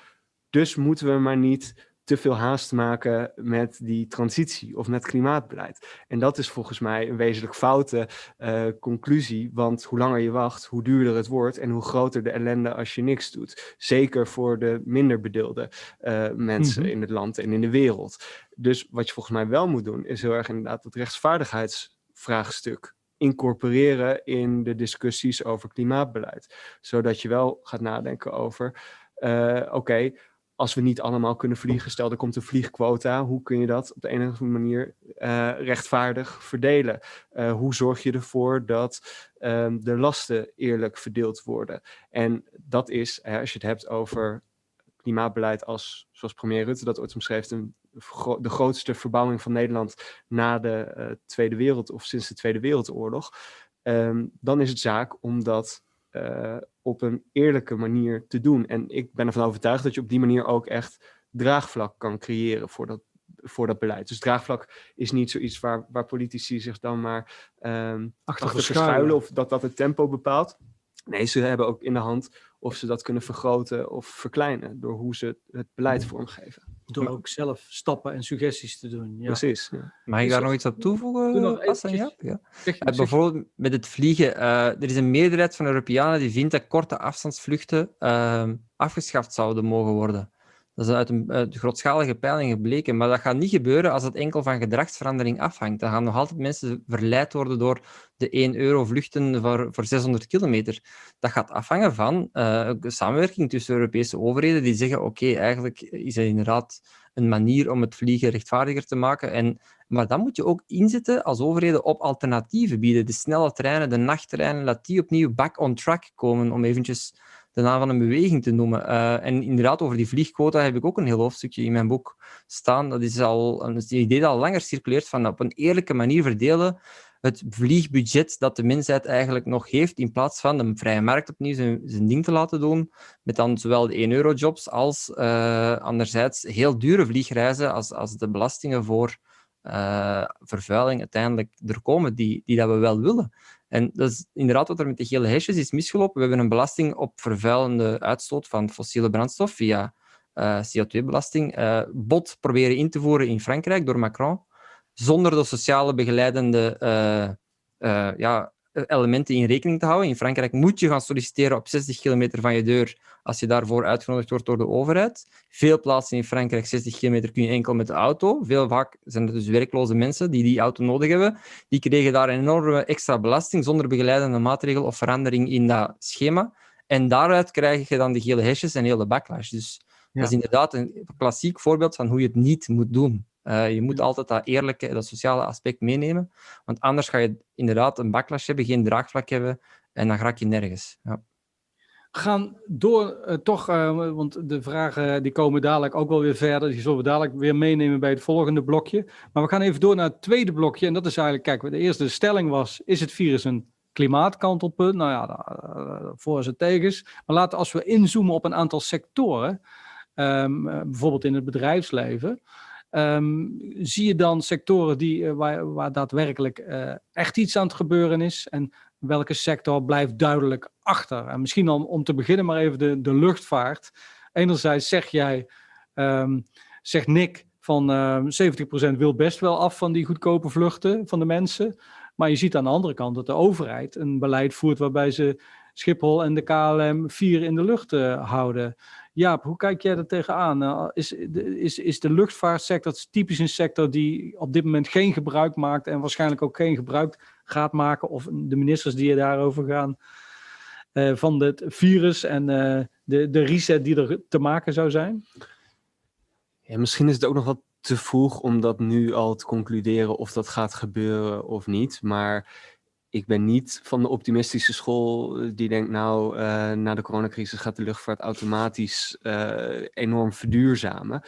Dus moeten we maar niet te veel haast maken met die transitie of met klimaatbeleid. En dat is volgens mij een wezenlijk foute uh, conclusie, want hoe langer je wacht, hoe duurder het wordt en hoe groter de ellende als je niks doet. Zeker voor de minder bedeelde uh, mensen mm -hmm. in het land en in de wereld. Dus wat je volgens mij wel moet doen, is heel erg inderdaad het rechtsvaardigheidsvraagstuk incorporeren in de discussies over klimaatbeleid. Zodat je wel gaat nadenken over, uh, oké, okay, als we niet allemaal kunnen vliegen, stel er komt een vliegquota, hoe kun je dat op de een manier uh, rechtvaardig verdelen? Uh, hoe zorg je ervoor dat um, de lasten eerlijk verdeeld worden? En dat is, als je het hebt over klimaatbeleid als, zoals premier Rutte dat ooit omschreef, een, de grootste verbouwing van Nederland na de uh, Tweede Wereld of sinds de Tweede Wereldoorlog, um, dan is het zaak om dat uh, op een eerlijke manier te doen. En ik ben ervan overtuigd dat je op die manier ook echt draagvlak kan creëren voor dat, voor dat beleid. Dus draagvlak is niet zoiets waar, waar politici zich dan maar um, achter, achter verschuilen of dat dat het tempo bepaalt. Nee, ze hebben ook in de hand of ze dat kunnen vergroten of verkleinen door hoe ze het beleid vormgeven. Door ook zelf stappen en suggesties te doen. Ja. Precies. Ja. Mag ik daar nog iets aan toevoegen? Nog ja? ja. Zeg, uh, bijvoorbeeld met het vliegen. Uh, er is een meerderheid van Europeanen die vindt dat korte afstandsvluchten uh, afgeschaft zouden mogen worden. Dat is uit een, grootschalige peiling gebleken. Maar dat gaat niet gebeuren als het enkel van gedragsverandering afhangt. Dan gaan nog altijd mensen verleid worden door de 1 euro vluchten voor, voor 600 kilometer. Dat gaat afhangen van uh, samenwerking tussen Europese overheden die zeggen oké, eigenlijk is het inderdaad een manier om het vliegen rechtvaardiger te maken. En, maar dan moet je ook inzetten als overheden op alternatieven bieden. De snelle treinen, de nachttreinen, laat die opnieuw back on track komen om eventjes de naam van een beweging te noemen. Uh, en inderdaad, over die vliegquota heb ik ook een heel hoofdstukje in mijn boek staan. Dat is al een idee dat al langer circuleert van op een eerlijke manier verdelen het vliegbudget dat de mensheid eigenlijk nog heeft, in plaats van de vrije markt opnieuw zijn, zijn ding te laten doen, met dan zowel de 1-euro-jobs als uh, anderzijds heel dure vliegreizen als, als de belastingen voor uh, vervuiling uiteindelijk er komen, die, die dat we wel willen. En dat is inderdaad wat er met de gele hesjes is misgelopen. We hebben een belasting op vervuilende uitstoot van fossiele brandstof via uh, CO2-belasting. Uh, bot proberen in te voeren in Frankrijk door Macron, zonder de sociale begeleidende uh, ja, elementen in rekening te houden. In Frankrijk moet je gaan solliciteren op 60 kilometer van je deur als je daarvoor uitgenodigd wordt door de overheid. Veel plaatsen in Frankrijk, 60 kilometer, kun je enkel met de auto. Veel vaak zijn het dus werkloze mensen die die auto nodig hebben. Die kregen daar een enorme extra belasting zonder begeleidende maatregel of verandering in dat schema. En daaruit krijg je dan de gele hesjes en heel de backlash. Dus ja. dat is inderdaad een klassiek voorbeeld van hoe je het niet moet doen. Uh, je moet altijd dat eerlijke, dat sociale aspect meenemen. Want anders ga je inderdaad een backlash hebben, geen draagvlak hebben en dan raak je nergens. Ja. We gaan door, uh, toch, uh, want de vragen die komen dadelijk ook wel weer verder. Die zullen we dadelijk weer meenemen bij het volgende blokje. Maar we gaan even door naar het tweede blokje. En dat is eigenlijk, kijk, de eerste stelling was, is het virus een klimaatkantelpunt? Nou ja, voor het tegens. Maar laten als we inzoomen op een aantal sectoren, um, bijvoorbeeld in het bedrijfsleven... Um, zie je dan sectoren die, uh, waar, waar, daadwerkelijk uh, echt iets aan het gebeuren is? En welke sector blijft duidelijk achter? En misschien om, om te beginnen maar even de, de luchtvaart. Enerzijds zeg jij, um, zegt Nick, van uh, 70% wil best wel af van die goedkope vluchten van de mensen. Maar je ziet aan de andere kant dat de overheid een beleid voert waarbij ze Schiphol en de KLM vier in de lucht uh, houden. Jaap, hoe kijk jij er tegenaan? Uh, is, is, is de luchtvaartsector typisch een sector die op dit moment geen gebruik maakt en waarschijnlijk ook geen gebruik gaat maken, of de ministers die er daarover gaan, uh, van het virus en de, de reset die er te maken zou zijn? Misschien is het ook nog wat te vroeg om dat nu al te concluderen of dat gaat gebeuren of niet. Maar ik ben niet van de optimistische school eh, die denkt, nou, uh, na de coronacrisis gaat de luchtvaart automatisch uh, enorm verduurzamen.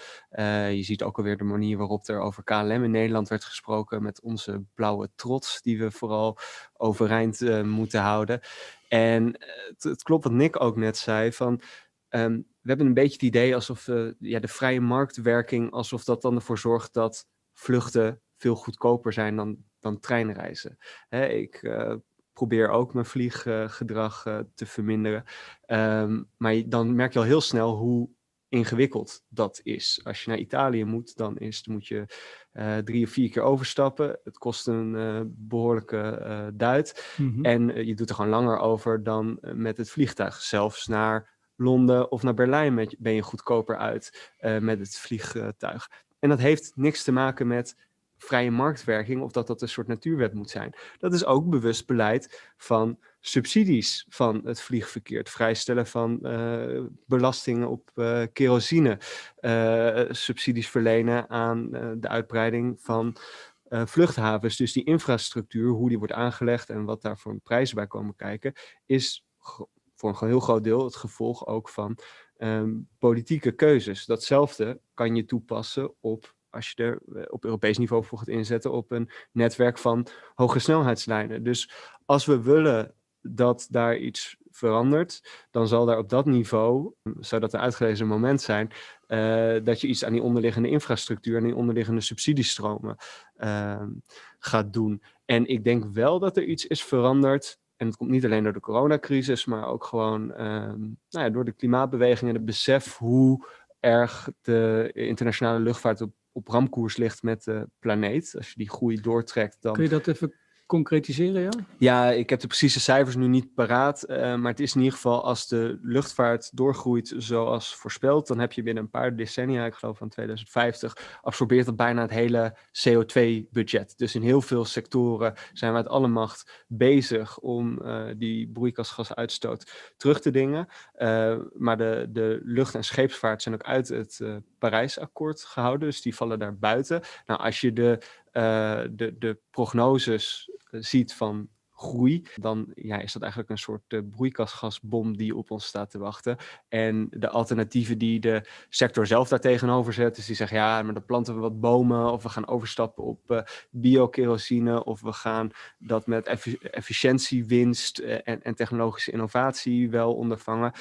Je ziet ook alweer de manier waarop er over KLM in Nederland werd gesproken met onze blauwe trots, die we vooral overeind moeten houden. En het, klopt wat Nick ook net zei, van Ehm, we hebben een beetje het idee alsof ja, de vrije marktwerking, alsof dat dan ervoor zorgt dat vluchten veel goedkoper zijn dan, dan treinreizen. Hè, ik uh, probeer ook mijn vlieggedrag uh, te verminderen. Um, maar dan merk je al heel snel hoe ingewikkeld dat is. Als je naar Italië moet, dan, is, dan moet je uh, drie of vier keer overstappen. Het kost een uh, behoorlijke uh, duit. Mm -hmm. En je doet er gewoon langer over dan met het vliegtuig. Zelfs naar Londen of naar Berlijn met, ben je goedkoper uit met het vliegtuig. En dat heeft niks te maken met vrije marktwerking of dat dat een soort natuurwet moet zijn. Dat is ook bewust beleid van subsidies van het vliegverkeer, het vrijstellen van uh, belastingen op uh, kerosine, uh, subsidies verlenen aan de uitbreiding van vluchthavens. Dus die infrastructuur, hoe die wordt aangelegd en wat daar voor prijzen bij komen kijken, is voor een heel groot deel het gevolg ook van um, politieke keuzes. Datzelfde kan je toepassen op als je er op Europees niveau voor gaat inzetten op een netwerk van hoge snelheidslijnen. Dus als we willen dat daar iets verandert, dan zal daar op dat niveau, zou dat een uitgelezen moment zijn, uh, dat je iets aan die onderliggende infrastructuur en die onderliggende subsidiestromen uh, gaat doen. En ik denk wel dat er iets is veranderd. En het komt niet alleen door de coronacrisis, maar ook gewoon uh, nou ja, door de klimaatbeweging en het besef hoe erg de internationale luchtvaart op, op ramkoers ligt met de planeet. Als je die groei doortrekt, dan... Kun je dat even concretiseren, ja? Ja, ik heb de precieze cijfers nu niet paraat. Uh, maar het is in ieder geval als de luchtvaart doorgroeit zoals voorspeld, dan heb je binnen een paar decennia, ik geloof van 2050, absorbeert dat bijna het hele CO2-budget. Dus in heel veel sectoren zijn we uit alle macht bezig om uh, die broeikasgasuitstoot terug te dingen. Uh, maar de, de lucht- en scheepsvaart zijn ook uit het Parijsakkoord gehouden, dus die vallen daar buiten. Nou, als je de uh, de, de prognoses ziet van groei, dan ja, is dat eigenlijk een soort uh, broeikasgasbom die op ons staat te wachten. En de alternatieven die de sector zelf daar tegenover zet, dus die zeggen ja, maar dan planten we wat bomen of we gaan overstappen op uh, biokerosine of we gaan dat met effi efficiëntiewinst en, en technologische innovatie wel ondervangen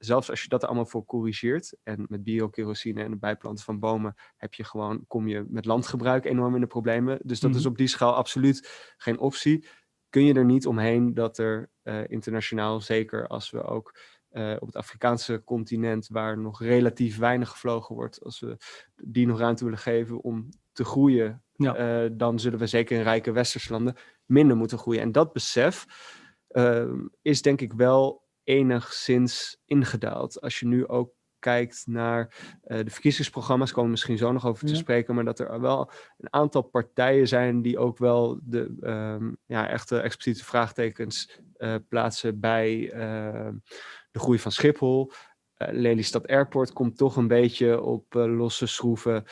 zelfs als je dat er allemaal voor corrigeert, en met biokerosine en het bijplanten van bomen, heb je gewoon, kom je met landgebruik enorm in de problemen. Dus dat mm -hmm. is op die schaal absoluut geen optie. Kun je er niet omheen dat er uh, internationaal, zeker als we ook uh, op het Afrikaanse continent, waar nog relatief weinig gevlogen wordt, als we die nog ruimte willen geven om te groeien, ja. uh, dan zullen we zeker in rijke westerse landen minder moeten groeien. En dat besef is denk ik wel enigszins ingedaald. Als je nu ook kijkt naar uh, de verkiezingsprogramma's, komen we misschien zo nog over te ja. spreken, maar dat er wel een aantal partijen zijn die ook wel de um, ja, echte expliciete vraagtekens uh, plaatsen bij uh, de groei van Schiphol. Lelystad Airport komt toch een beetje op losse schroeven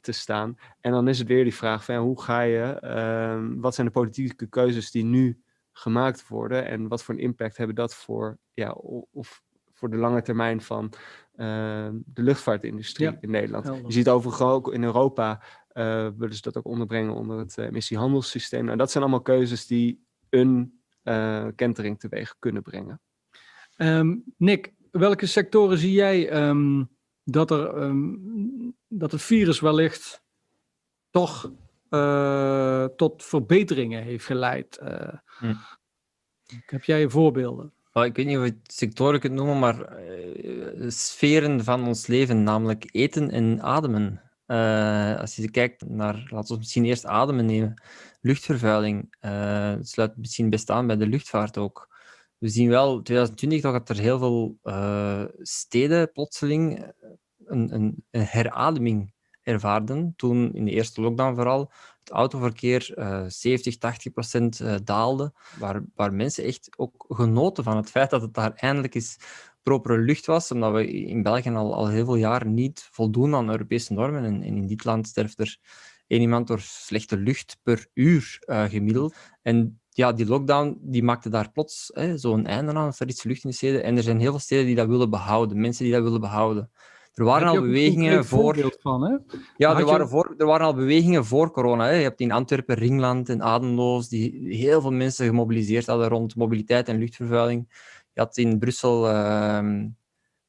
te staan. En dan is het weer die vraag van ja, hoe ga je, ehm, wat zijn de politieke keuzes die nu gemaakt worden en wat voor een impact hebben dat voor, ja, of voor de lange termijn van uh, de luchtvaartindustrie ja, in Nederland. Helder. Je ziet overigens ook in Europa uh, willen ze dat ook onderbrengen onder het uh, emissiehandelssysteem. Nou, dat zijn allemaal keuzes die een uh, kentering teweeg kunnen brengen. Um, Nick, welke sectoren zie jij um, dat, er, um, dat het virus wellicht toch uh, tot verbeteringen heeft geleid. Uh, hm. Heb jij voorbeelden? Oh, ik weet niet of je het sectoren kunt noemen, maar uh, sferen van ons leven, namelijk eten en ademen. als je kijkt naar, laten we misschien eerst ademen nemen, luchtvervuiling, sluit misschien best aan bij de luchtvaart ook. We zien wel, 2020 toch dat er heel veel steden plotseling een, een, een herademing ervaarden. Toen in de eerste lockdown vooral het autoverkeer uh, 70, 80 procent uh, daalde. Waar, waar mensen echt ook genoten van het feit dat het daar eindelijk eens propere lucht was. Omdat we in België al, al heel veel jaar niet voldoen aan Europese normen. En, in dit land sterft er één iemand door slechte lucht per uur uh, gemiddeld. En ja, die lockdown die maakte daar plots zo'n einde aan. Er iets lucht in de steden. En er zijn heel veel steden die dat willen behouden. Mensen die dat willen behouden. Er waren al bewegingen voor. Van, hè? Ja, er waren, voor, er waren al bewegingen voor corona. Hè. Je hebt in Antwerpen, Ringland en Ademloos, die heel veel mensen gemobiliseerd hadden rond mobiliteit en luchtvervuiling. Je had in Brussel uh,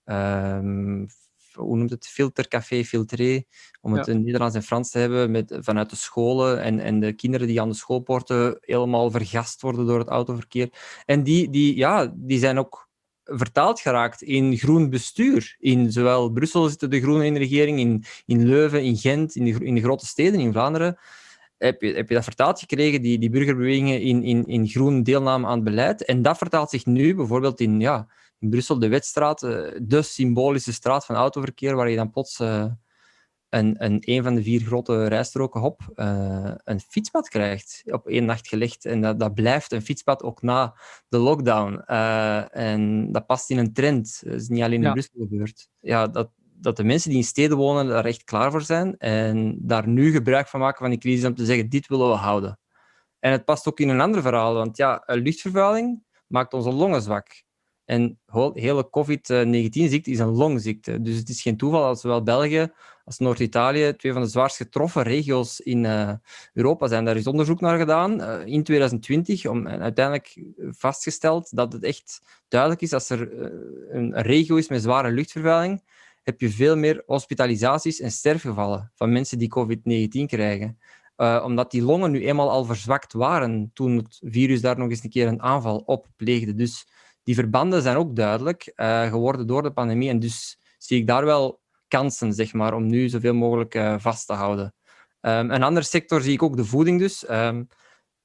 ehm, hoe noemt het? Filtercafé, filtré, om het Ja. in Nederlands en Frans te hebben, met, vanuit de scholen en, en de kinderen die aan de schoolpoorten helemaal vergast worden door het autoverkeer. En die, die, ja, die zijn ook vertaald geraakt in groen bestuur. In zowel Brussel zitten de groene in de regering, in, in Leuven, in Gent, in de, in de grote steden in Vlaanderen. Heb je, heb je dat vertaald gekregen, die, die burgerbewegingen, in, in, in groen deelname aan het beleid? En dat vertaalt zich nu bijvoorbeeld in, ja, in Brussel, de Wetstraat, eh, de symbolische straat van autoverkeer, waar je dan plots eh, een, een, een van de vier grote rijstroken hop eh, een fietspad krijgt, op één nacht gelegd. En dat, dat blijft een fietspad ook na de lockdown. Eh, en dat past in een trend. Dat is niet alleen in Ja. Brussel gebeurd. Ja, dat, dat de mensen die in steden wonen daar echt klaar voor zijn en daar nu gebruik van maken van die crisis om te zeggen, dit willen we houden. En het past ook in een ander verhaal, want ja, luchtvervuiling maakt onze longen zwak. En hele COVID-19-ziekte is een longziekte. Dus het is geen toeval dat zowel België als Noord-Italië, twee van de zwaarst getroffen regio's in eh, Europa zijn. Daar is onderzoek naar gedaan eh, in 2020, om en uiteindelijk vastgesteld dat het echt duidelijk is als er eh, een regio is met zware luchtvervuiling, heb je veel meer hospitalisaties en sterfgevallen van mensen die COVID-19 krijgen. Omdat die longen nu eenmaal al verzwakt waren toen het virus daar nog eens een keer een aanval op pleegde. Dus die verbanden zijn ook duidelijk eh, geworden door de pandemie. En dus zie ik daar wel kansen, zeg maar, om nu zoveel mogelijk eh, vast te houden. Ehm, een andere sector zie ik ook de voeding dus. Ehm,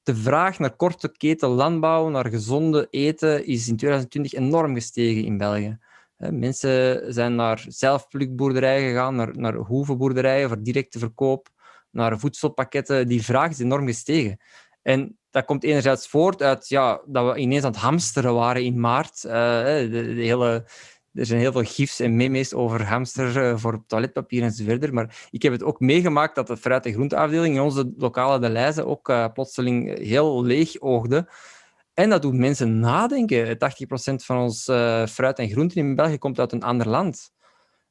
de vraag naar korte keten landbouw, naar gezonde eten, is in 2020 enorm gestegen in België. Eh, Mensen zijn naar zelfplukboerderijen gegaan, naar, naar hoevenboerderijen voor directe verkoop, naar voedselpakketten. Die vraag is enorm gestegen. En dat komt enerzijds voort uit ja, dat we ineens aan het hamsteren waren in maart. Eh, de, hele, er zijn heel veel gifs en memes over hamster eh, voor toiletpapier enzovoort. Maar ik heb het ook meegemaakt dat de fruit- en groenteafdeling in onze lokale De Leize ook eh, plotseling heel leeg oogde. En dat doet mensen nadenken. 80% van ons fruit en groenten in België komt uit een ander land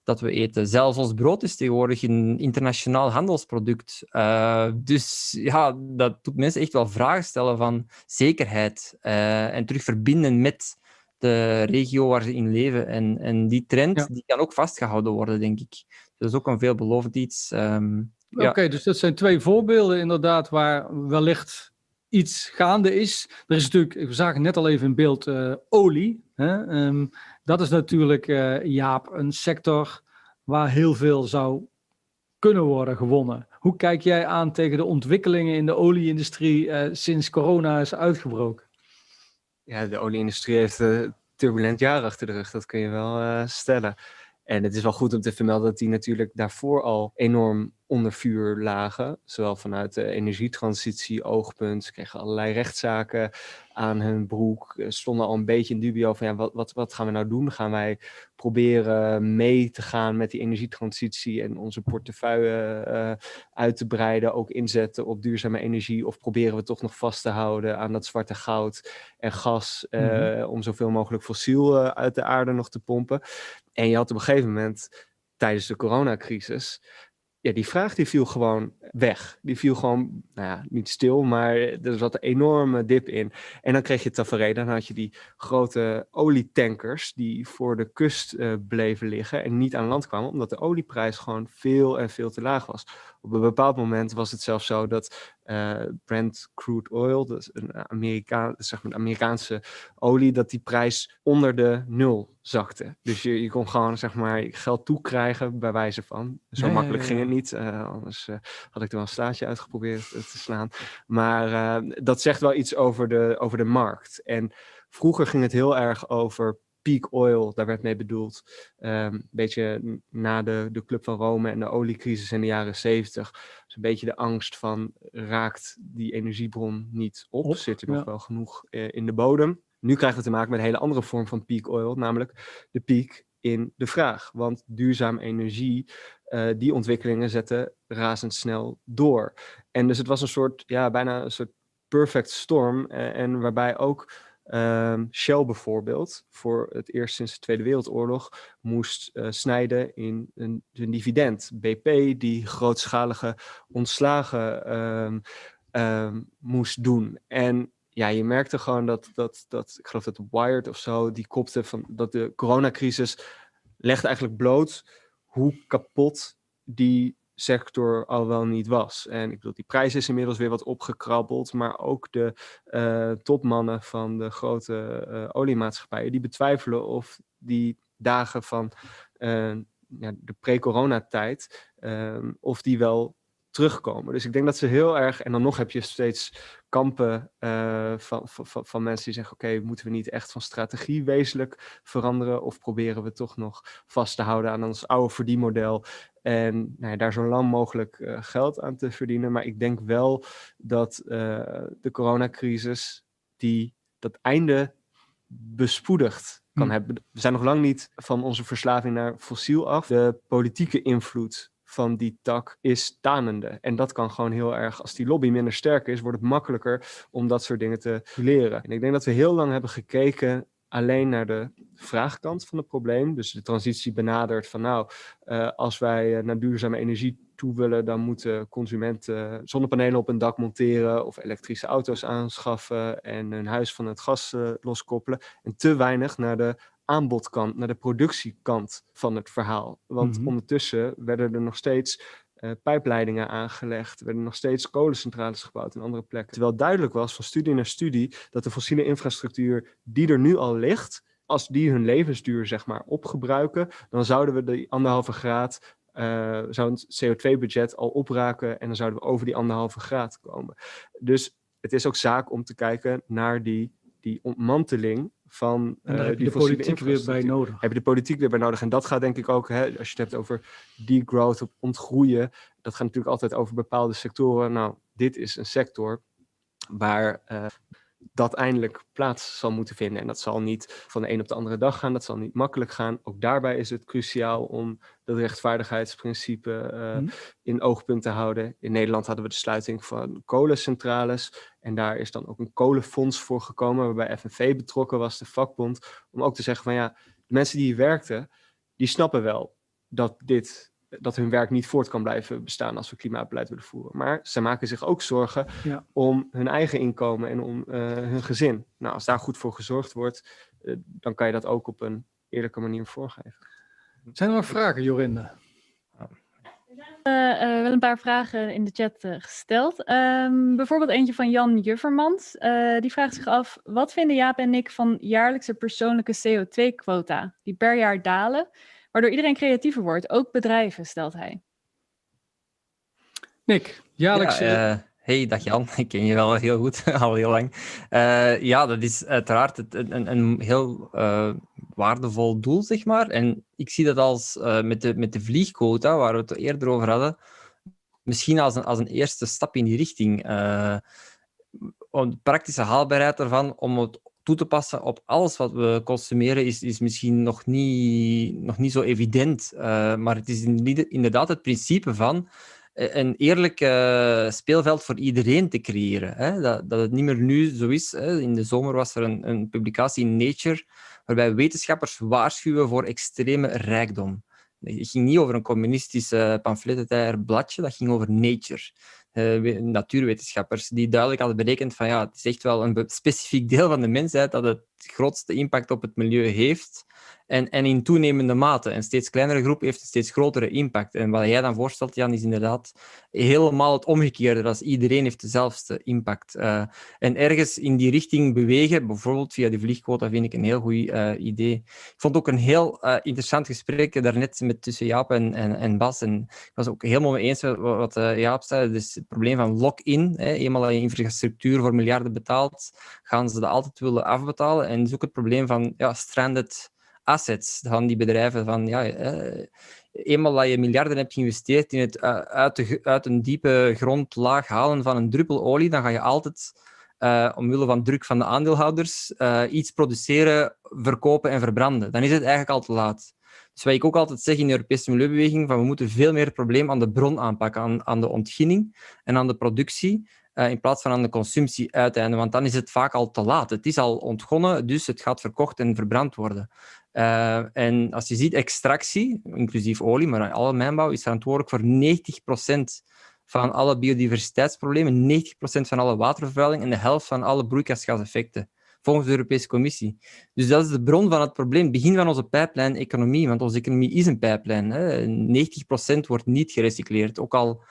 dat we eten. Zelfs ons brood is tegenwoordig een internationaal handelsproduct. Uh, dus ja, dat doet mensen echt wel vragen stellen van zekerheid uh, en terug verbinden met de regio waar ze in leven. En, en die trend ja. die kan ook vastgehouden worden, denk ik. Dat is ook een veelbelovend iets. Um, Oké, okay, ja. dus dat zijn twee voorbeelden inderdaad waar wellicht iets gaande is. Er is natuurlijk, we zagen net al even in beeld, uh, olie. Hè? Um, dat is natuurlijk, uh, Jaap, een sector waar heel veel zou kunnen worden gewonnen. Hoe kijk jij aan tegen de ontwikkelingen in de olieindustrie uh, sinds corona is uitgebroken? Ja, de olieindustrie heeft een turbulent jaar achter de rug, dat kun je wel stellen. En het is wel goed om te vermelden dat die natuurlijk daarvoor al enorm onder vuur lagen. Zowel vanuit de energietransitie oogpunt. Ze kregen allerlei rechtszaken aan hun broek. Stonden al een beetje in dubio van ja, wat, wat, wat gaan we nou doen? Gaan wij proberen mee te gaan met die energietransitie en onze portefeuille uh, uit te breiden, ook inzetten op duurzame energie? Of proberen we toch nog vast te houden aan dat zwarte goud en gas uh, mm-hmm. om zoveel mogelijk fossiel uh, uit de aarde nog te pompen? En je had op een gegeven moment tijdens de coronacrisis ja, die vraag die viel gewoon weg. Die viel gewoon, nou ja, niet stil, maar er zat een enorme dip in. En dan kreeg je tafereel, dan had je die grote olietankers die voor de kust uh, bleven liggen en niet aan land kwamen, omdat de olieprijs gewoon veel en veel te laag was. Op een bepaald moment was het zelfs zo dat uh, Brent crude oil, dat is een Amerika zeg maar, Amerikaanse olie, dat die prijs onder de nul zakte. Dus je, je kon gewoon zeg maar geld toekrijgen bij wijze van. Zo makkelijk ging het niet. Uh, anders uh, had ik er wel een staartje uitgeprobeerd te slaan. Maar dat zegt wel iets over de, over de markt. En vroeger ging het heel erg over peak oil, daar werd mee bedoeld. Um, een beetje na de, de Club van Rome en de oliecrisis in de jaren zeventig. Dus een beetje de angst van raakt die energiebron niet op? Op, Zit er nog ja. wel genoeg uh, in de bodem? Nu krijgen we te maken met een hele andere vorm van peak oil, namelijk de piek in de vraag. Want duurzaam energie, uh, die ontwikkelingen zetten razendsnel door. En dus het was een soort, ja, bijna een soort perfect storm. Uh, en waarbij ook uh, Shell bijvoorbeeld voor het eerst sinds de Tweede Wereldoorlog moest uh, snijden in een, dividend. BP die grootschalige ontslagen um, um, moest doen. En ja, je merkte gewoon dat, dat, dat ik geloof dat Wired of zo, die kopte van dat de coronacrisis legt eigenlijk bloot hoe kapot die sector al wel niet was. En ik bedoel, die prijs is inmiddels weer wat opgekrabbeld, maar ook de uh, topmannen van de grote uh, oliemaatschappijen, die betwijfelen of die dagen van uh, ja, de pre-coronatijd, of die wel terugkomen. Dus ik denk dat ze heel erg, en dan nog heb je steeds kampen van, van, van, mensen die zeggen: Oké, moeten we niet echt van strategie wezenlijk veranderen? Of proberen we toch nog vast te houden aan ons oude verdienmodel en nou ja, daar zo lang mogelijk uh, geld aan te verdienen? Maar ik denk wel dat uh, de coronacrisis die dat einde bespoedigd kan hm. hebben. We zijn nog lang niet van onze verslaving naar fossiel af. De politieke invloed van die tak is tanende. En dat kan gewoon heel erg, als die lobby minder sterk is, wordt het makkelijker om dat soort dingen te leren. En ik denk dat we heel lang hebben gekeken alleen naar de vraagkant van het probleem. Dus de transitie benadert van nou, uh, als wij uh, naar duurzame energie toe willen, dan moeten consumenten zonnepanelen op een dak monteren of elektrische auto's aanschaffen en hun huis van het gas uh, loskoppelen. En te weinig naar de aanbodkant, naar de productiekant van het verhaal. Want mm-hmm. ondertussen werden er nog steeds uh, pijpleidingen aangelegd, werden nog steeds kolencentrales gebouwd in andere plekken. Terwijl duidelijk was van studie naar studie dat de fossiele infrastructuur die er nu al ligt, als die hun levensduur zeg maar opgebruiken, dan zouden we die anderhalve graad uh, zou een CO2-budget al opraken en dan zouden we over die anderhalve graad komen. Dus het is ook zaak om te kijken naar die, die ontmanteling van en daar uh, heb je de politiek weer bij nodig. Heb je de politiek weer bij nodig. En dat gaat denk ik ook, hè, als je het hebt over degrowth, ontgroeien, dat gaat natuurlijk altijd over bepaalde sectoren. Nou, dit is een sector waar uh, dat eindelijk plaats zal moeten vinden. En dat zal niet van de een op de andere dag gaan, dat zal niet makkelijk gaan. Ook daarbij is het cruciaal om dat rechtvaardigheidsprincipe uh, mm. in oogpunt te houden. In Nederland hadden we de sluiting van kolencentrales. En daar is dan ook een kolenfonds voor gekomen, waarbij FNV betrokken was, de vakbond. Om ook te zeggen van ja, de mensen die hier werkten, die snappen wel dat dit dat hun werk niet voort kan blijven bestaan als we klimaatbeleid willen voeren. Maar ze maken zich ook zorgen ja. om hun eigen inkomen en om uh, hun gezin. Nou, als daar goed voor gezorgd wordt, uh, dan kan je dat ook op een eerlijke manier voorgeven. Zijn er nog vragen, Jorinde? Uh, wel een paar vragen in de chat gesteld. Um, bijvoorbeeld eentje van Jan Juffermans. die vraagt zich af, wat vinden Jaap en ik van jaarlijkse persoonlijke CO2-quota die per jaar dalen waardoor iedereen creatiever wordt, ook bedrijven, stelt hij. Nick, jaarlijks... Ja, uh, hey, dag Jan, [laughs] ik ken je wel heel goed, [laughs] al heel lang. Uh, ja, dat is uiteraard een, een heel uh, waardevol doel, zeg maar. En ik zie dat als met, de, met de vliegquota, waar we het eerder over hadden, misschien als een, als een eerste stap in die richting. de praktische haalbaarheid ervan om het toe te passen op alles wat we consumeren is, is misschien nog niet, nog niet zo evident. Maar het is inderdaad het principe van eh, een eerlijk uh, speelveld voor iedereen te creëren. Hè? Dat, dat het niet meer nu zo is. Hè? In de zomer was er een, een publicatie in Nature waarbij wetenschappers waarschuwen voor extreme rijkdom. Het ging niet over een communistisch uh, bladje, dat ging over Nature uh, natuurwetenschappers, die duidelijk hadden berekend van ja, het is echt wel een specifiek deel van de mensheid dat het grootste impact op het milieu heeft. En, en in toenemende mate. Een steeds kleinere groep heeft een steeds grotere impact. En wat jij dan voorstelt, Jan, is inderdaad helemaal het omgekeerde. Dat iedereen heeft dezelfde impact. Uh, en ergens in die richting bewegen, bijvoorbeeld via de vliegquota, vind ik een heel goed uh, idee. Ik vond ook een heel uh, interessant gesprek daarnet met, tussen Jaap en, en, Bas. En ik was ook helemaal mee eens met wat Jaap zei. Dus het probleem van lock-in. Eenmaal dat je infrastructuur voor miljarden betaalt, gaan ze dat altijd willen afbetalen. En is ook het probleem van ja, stranded assets van die bedrijven. Van, ja, eh, eenmaal dat je miljarden hebt geïnvesteerd in het uh, uit, de, uit een diepe grondlaag halen van een druppel olie, dan ga je altijd, uh, omwille van druk van de aandeelhouders, iets produceren, verkopen en verbranden. Dan is het eigenlijk al te laat. Dus wat ik ook altijd zeg in de Europese milieubeweging, van we moeten veel meer het probleem aan de bron aanpakken, aan, aan de ontginning en aan de productie. Uh, in plaats van aan de consumptie uiteinde, want dan is het vaak al te laat. Het is al ontgonnen, dus het gaat verkocht en verbrand worden. Uh, en als je ziet, extractie, inclusief olie, maar alle mijnbouw, is verantwoordelijk voor 90% van alle biodiversiteitsproblemen, 90% van alle watervervuiling en de helft van alle broeikasgaseffecten volgens de Europese Commissie. Dus dat is de bron van het probleem, het begin van onze pijplijn-economie, want onze economie is een pijplijn. Hè. 90% wordt niet gerecycleerd, ook al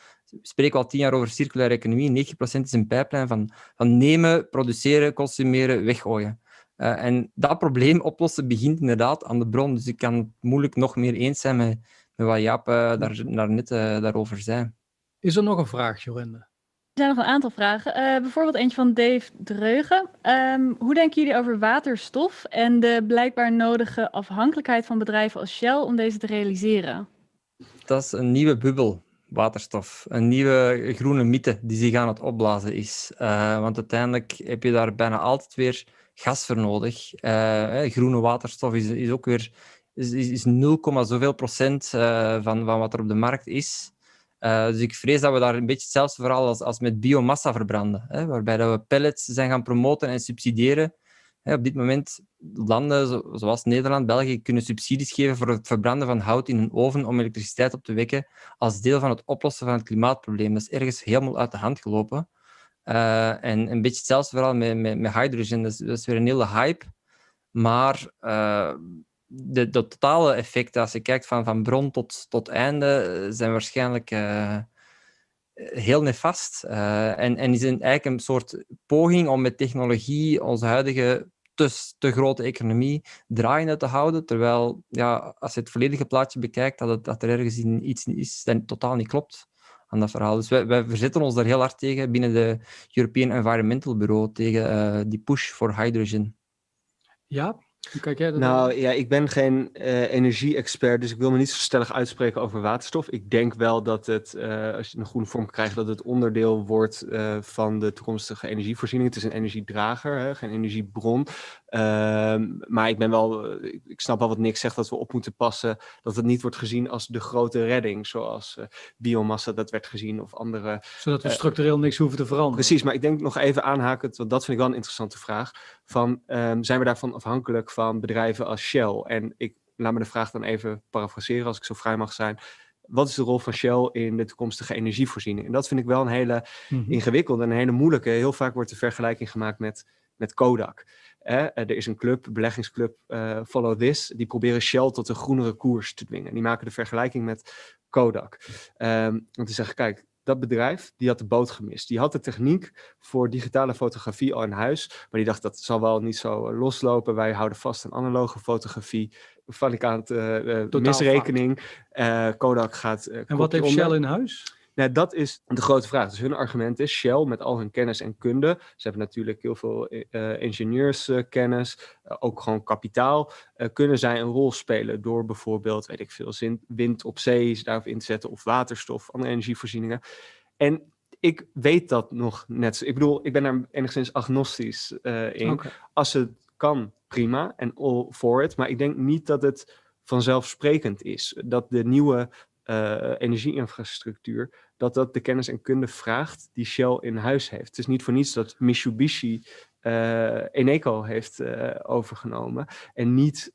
spreken al tien jaar over circulaire economie, 90% is een pijplijn van, van nemen, produceren, consumeren, weggooien. Uh, en dat probleem oplossen begint inderdaad aan de bron. Dus ik kan het moeilijk nog meer eens zijn met, met wat Jaap uh, daar, daar net uh, daarover zei. Is er nog een vraag, Jorinde? Er zijn nog een aantal vragen. bijvoorbeeld eentje van Dave Dreugen. Um, hoe denken jullie over waterstof en de blijkbaar nodige afhankelijkheid van bedrijven als Shell om deze te realiseren? Dat is een nieuwe bubbel waterstof. Een nieuwe groene mythe die zich aan het opblazen is. Uh, want uiteindelijk heb je daar bijna altijd weer gas voor nodig. Uh, groene waterstof is, is ook weer is, is 0, zoveel procent uh, van, van wat er op de markt is. dus ik vrees dat we daar een beetje hetzelfde verhaal als, als met biomassa verbranden. Hè, waarbij dat we pellets zijn gaan promoten en subsidiëren op dit moment landen zoals Nederland, België kunnen subsidies geven voor het verbranden van hout in een oven om elektriciteit op te wekken als deel van het oplossen van het klimaatprobleem. Dat is ergens helemaal uit de hand gelopen. Uh, en een beetje hetzelfde verhaal met, met, met hydrogen. Dat is, weer een hele hype. Maar uh, de, de, totale effecten, als je kijkt van, van bron tot, tot einde, zijn waarschijnlijk heel nefast. Uh, en, en is een, eigenlijk een soort poging om met technologie onze huidige te, te grote economie draaiende te houden. Terwijl, ja, als je het volledige plaatje bekijkt, dat, het, dat er ergens in iets is dat totaal niet klopt aan dat verhaal. Dus wij, verzetten ons daar heel hard tegen binnen de European Environmental Bureau, tegen uh, die push for hydrogen. Ja, hoe kijk jij dat nou ja, ik ben geen uh, energie-expert, dus ik wil me niet zo stellig uitspreken over waterstof. Ik denk wel dat het, uh, als je een groene vorm krijgt, dat het onderdeel wordt uh, van de toekomstige energievoorziening. Het is een energiedrager, hè, geen energiebron. Ehm, maar ik ben wel, ik snap wel wat Nick zegt, dat we op moeten passen dat het niet wordt gezien als de grote redding, zoals biomassa dat werd gezien of andere. Zodat we structureel niks hoeven te veranderen. Precies, maar ik denk nog even aanhaken, want dat vind ik wel een interessante vraag. Van, um, zijn we daarvan afhankelijk van bedrijven als Shell. En ik laat me de vraag dan even parafraseren als ik zo vrij mag zijn. Wat is de rol van Shell in de toekomstige energievoorziening? En dat vind ik wel een hele mm-hmm. ingewikkelde en een hele moeilijke. Heel vaak wordt de vergelijking gemaakt met, met Kodak. Eh, er is een club, beleggingsclub, uh, Follow This, die proberen Shell tot een groenere koers te dwingen. Die maken de vergelijking met Kodak. Um, om te zeggen, kijk, dat bedrijf, die had de boot gemist. Die had de techniek voor digitale fotografie al in huis, maar die dacht dat zal wel niet zo eh, loslopen. Wij houden vast aan analoge fotografie. Val ik aan het uh, misrekening. Uh, Kodak gaat. en wat heeft Shell in huis? Nou, dat is de grote vraag. Dus hun argument is Shell met al hun kennis en kunde. Ze hebben natuurlijk heel veel uh, ingenieurskennis, uh, ook gewoon kapitaal. Uh, kunnen zij een rol spelen door bijvoorbeeld, weet ik veel, wind op zee daarop in te zetten of waterstof, andere energievoorzieningen. En ik weet dat nog net. Ik bedoel, ik ben daar enigszins agnostisch in. Okay. Als het kan, prima en all for it. Maar ik denk niet dat het vanzelfsprekend is. Dat de nieuwe uh, energieinfrastructuur, dat dat de kennis en kunde vraagt die Shell in huis heeft. Het is niet voor niets dat Mitsubishi uh, Eneco heeft uh, overgenomen en niet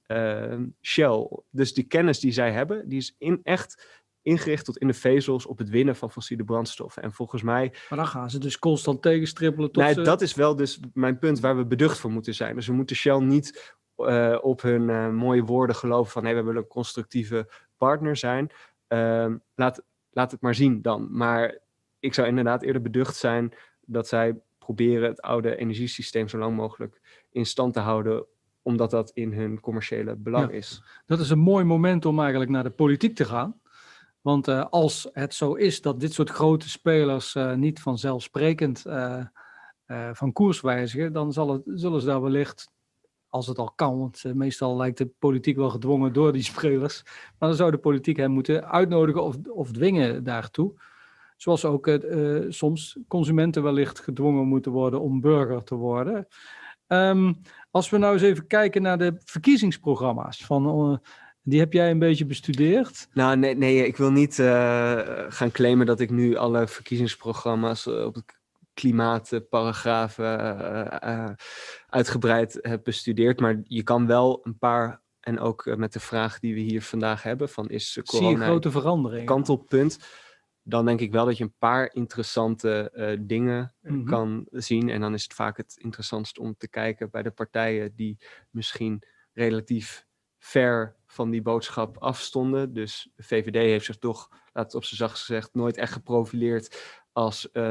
Shell. Dus die kennis die zij hebben, die is in echt ingericht tot in de vezels op het winnen van fossiele brandstoffen. En volgens mij... Maar dan gaan ze dus constant tegenstrippelen tot nee, ze... Dat is wel dus mijn punt waar we beducht voor moeten zijn. Dus we moeten Shell niet uh, op hun uh, mooie woorden geloven van... nee, we willen een constructieve partner zijn. Uh, laat, laat het maar zien dan. Maar ik zou inderdaad eerder beducht zijn dat zij proberen het oude energiesysteem zo lang mogelijk in stand te houden omdat dat in hun commerciële belang ja, is. Dat is een mooi moment om eigenlijk naar de politiek te gaan. Want uh, als het zo is dat dit soort grote spelers uh, niet vanzelfsprekend uh, van koers wijzigen, dan zal het, zullen ze daar wellicht als het al kan, want uh, meestal lijkt de politiek wel gedwongen door die spelers. Maar dan zou de politiek hem moeten uitnodigen of, of dwingen daartoe. Zoals ook uh, soms consumenten wellicht gedwongen moeten worden om burger te worden. Um, als we nou eens even kijken naar de verkiezingsprogramma's van. Uh, die heb jij een beetje bestudeerd? Nou, nee, nee ik wil niet gaan claimen dat ik nu alle verkiezingsprogramma's op klimaatparagrafen uh, uitgebreid heb bestudeerd. Maar je kan wel een paar, en ook met de vraag die we hier vandaag hebben, van is corona Zie je grote veranderingen? kantelpunt. dan denk ik wel dat je een paar interessante eh, dingen eh, Mhm. kan zien. En dan is het vaak het interessantst om te kijken bij de partijen die misschien relatief ver van die boodschap afstonden. Dus de VVD heeft zich toch, laat het op zijn zacht gezegd, nooit echt geprofileerd als eh,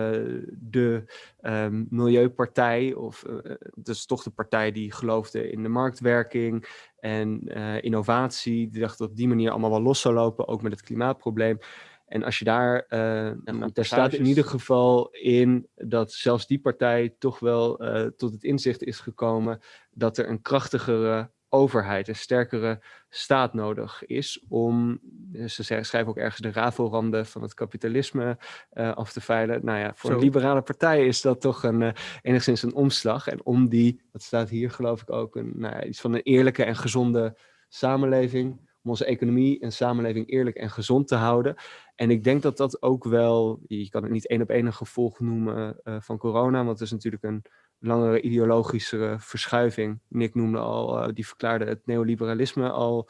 de ehm, milieupartij. Of eh, dus toch de partij die geloofde in de marktwerking en innovatie. Die dacht dat op die manier allemaal wel los zou lopen, ook met het klimaatprobleem. En als je daar, nou, daar staat in ieder geval in dat zelfs die partij toch wel tot het inzicht is gekomen dat er een krachtigere overheid, een sterkere staat nodig is om, ze zeggen- schrijven ook ergens de rafelranden van het kapitalisme eh, af te veilen. Nou ja, voor Zo. een liberale partij is dat toch een, eh, enigszins een omslag. En om die, dat staat hier geloof ik ook, een, nou ja, iets van een eerlijke en gezonde samenleving, om onze economie en samenleving eerlijk en gezond te houden. En ik denk dat dat ook wel, je kan het niet één op één een gevolg noemen eh, van corona, want het is natuurlijk een langere ideologische verschuiving. Nick noemde al, eh, die verklaarde het neoliberalisme al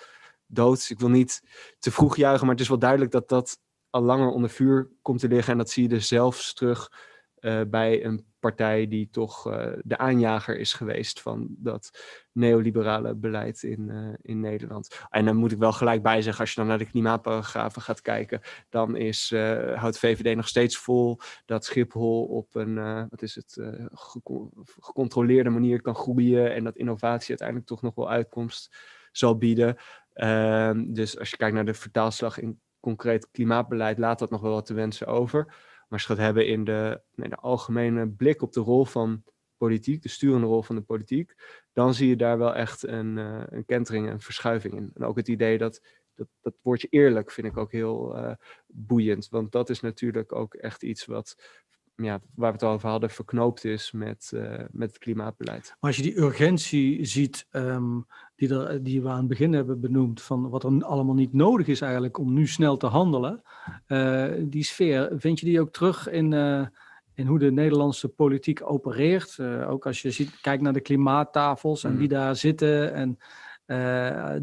dood. Ik wil niet te vroeg juichen, maar het is wel duidelijk dat dat al langer onder vuur komt te liggen. En dat zie je dus zelfs terug eh, bij een partij die toch eh, de aanjager is geweest van dat neoliberale beleid in, eh, in Nederland. En dan moet ik wel gelijk bij zeggen, als je dan naar de klimaatparagrafen gaat kijken, dan is, houdt VVD nog steeds vol dat Schiphol op een, wat is het, gecon- gecontroleerde manier kan groeien en dat innovatie uiteindelijk toch nog wel uitkomst zal bieden. Ehm, dus als je kijkt naar de vertaalslag in concreet klimaatbeleid, laat dat nog wel wat te wensen over. Maar als je gaat hebben in de, nee, de algemene blik op de rol van politiek, de sturende rol van de politiek, dan zie je daar wel echt een, eh, een kentering, een verschuiving in. En ook het idee dat, dat, dat woordje eerlijk vind ik ook heel eh, boeiend. Want dat is natuurlijk ook echt iets wat, ja, waar we het over hadden, verknoopt is met, eh, met het klimaatbeleid. Maar als je die urgentie ziet, ehm, die, er, die we aan het begin hebben benoemd, van wat er allemaal niet nodig is eigenlijk om nu snel te handelen, eh, die sfeer, vind je die ook terug in, eh, in hoe de Nederlandse politiek opereert? Ook als je ziet, kijkt naar de klimaattafels en wie daar zitten en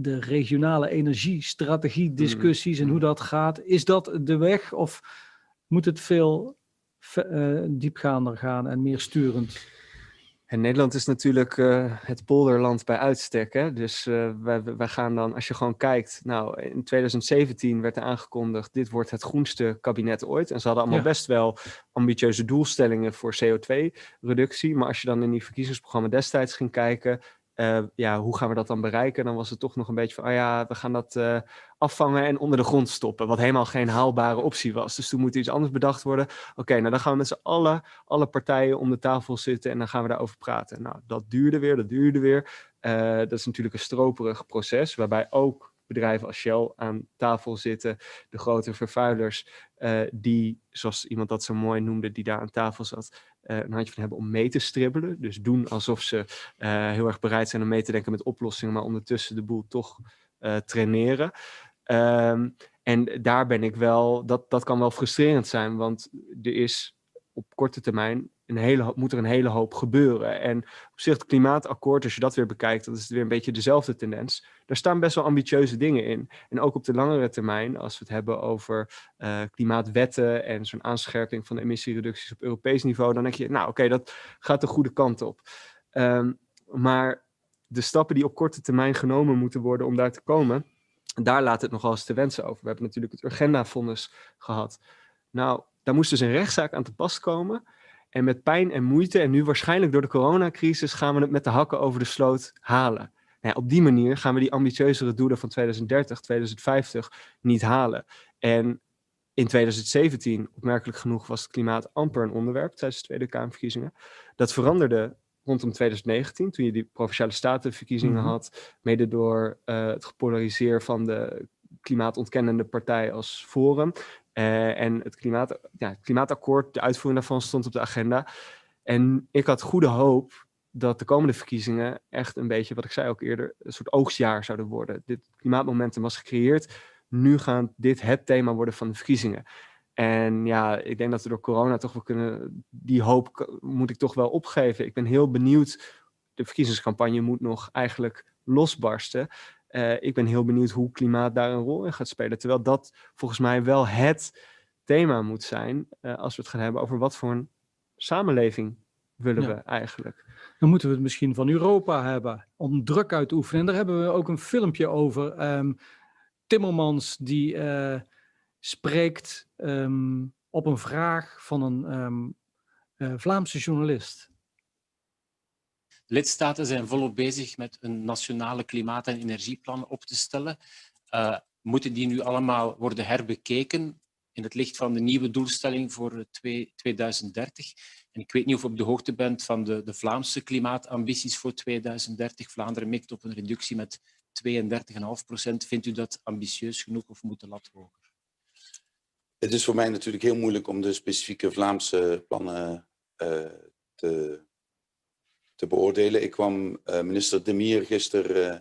de regionale energiestrategie discussies en hoe dat gaat. Is dat de weg of moet het veel eh, diepgaander gaan en meer sturend? En Nederland is natuurlijk eh, het polderland bij uitstek. Hè? Dus eh, wij, wij gaan dan, als je gewoon kijkt, nou in 2017 werd er aangekondigd, dit wordt het groenste kabinet ooit. En ze hadden allemaal Ja. best wel ambitieuze doelstellingen voor CO2-reductie. Maar als je dan in die verkiezingsprogramma destijds ging kijken, eh, ja, hoe gaan we dat dan bereiken? Dan was het toch nog een beetje van, oh ja, we gaan dat eh, afvangen en onder de grond stoppen. Wat helemaal geen haalbare optie was. Dus toen moet iets anders bedacht worden. Oké, nou dan gaan we met z'n allen, alle partijen om de tafel zitten en dan gaan we daarover praten. Nou, dat duurde weer, dat duurde weer. Eh, dat is natuurlijk een stroperig proces, waarbij ook bedrijven als Shell aan tafel zitten, de grote vervuilers, die, zoals iemand dat zo mooi noemde, die daar aan tafel zat, een handje van hebben om mee te stribbelen. Dus doen alsof ze eh, heel erg bereid zijn om mee te denken met oplossingen, maar ondertussen de boel toch eh, traineren. Ehm, en daar ben ik wel, dat, dat kan wel frustrerend zijn, want er is op korte termijn een hele, hoop- moet er een hele hoop gebeuren. En op zich het klimaatakkoord, als je dat weer bekijkt, dan is weer een beetje dezelfde tendens. Daar staan best wel ambitieuze dingen in. En ook op de langere termijn, als we het hebben over eh, klimaatwetten en zo'n aanscherping van de emissiereducties op Europees niveau, dan denk je, nou oké, dat gaat de goede kant op. Ehm, maar de stappen die op korte termijn genomen moeten worden om daar te komen, daar laat het nogal eens te wensen over. We hebben natuurlijk het Urgenda-fonds gehad. Nou, daar moest dus een rechtszaak aan te pas komen. En met pijn en moeite, en nu waarschijnlijk door de coronacrisis, gaan we het met de hakken over de sloot halen. Nou ja, op die manier gaan we die ambitieuzere doelen van 2030, 2050 niet halen. En in 2017, opmerkelijk genoeg, was het klimaat amper een onderwerp tijdens de Tweede Kamerverkiezingen. Dat veranderde rondom 2019, toen je die provinciale statenverkiezingen Mhm. had, mede door eh, het gepolariseer van de klimaatontkennende partij als Forum. Eh, en het, klimaat, ja, klimaatakkoord, de uitvoering daarvan stond op de agenda. En ik had goede hoop dat de komende verkiezingen echt een beetje, wat ik zei ook eerder, een soort oogstjaar zouden worden. Dit klimaatmomentum was gecreëerd. Nu gaat dit het thema worden van de verkiezingen. En ja, ik denk dat we door corona toch wel kunnen, die hoop moet ik toch wel opgeven. Ik ben heel benieuwd. De verkiezingscampagne moet nog eigenlijk losbarsten. Eh, ik ben heel benieuwd hoe klimaat daar een rol in gaat spelen. Terwijl dat volgens mij wel het thema moet zijn als we het gaan hebben over wat voor een samenleving willen we eigenlijk. Dan moeten we het misschien van Europa hebben om druk uit te oefenen. En daar hebben we ook een filmpje over. Um, Timmermans die uh, spreekt um, op een vraag van een um, uh, Vlaamse journalist. Lidstaten zijn volop bezig met een nationale klimaat- en energieplan op te stellen. Uh, moeten die nu allemaal worden herbekeken in het licht van de nieuwe doelstelling voor 2030? En ik weet niet of u op de hoogte bent van de, de Vlaamse klimaatambities voor 2030. Vlaanderen mikt op een reductie met 32,5 procent. Vindt u dat ambitieus genoeg of moet de lat hoger? Het is voor mij natuurlijk heel moeilijk om de specifieke Vlaamse plannen uh, te, te, beoordelen. Ik kwam uh, minister Demir gisteren uh,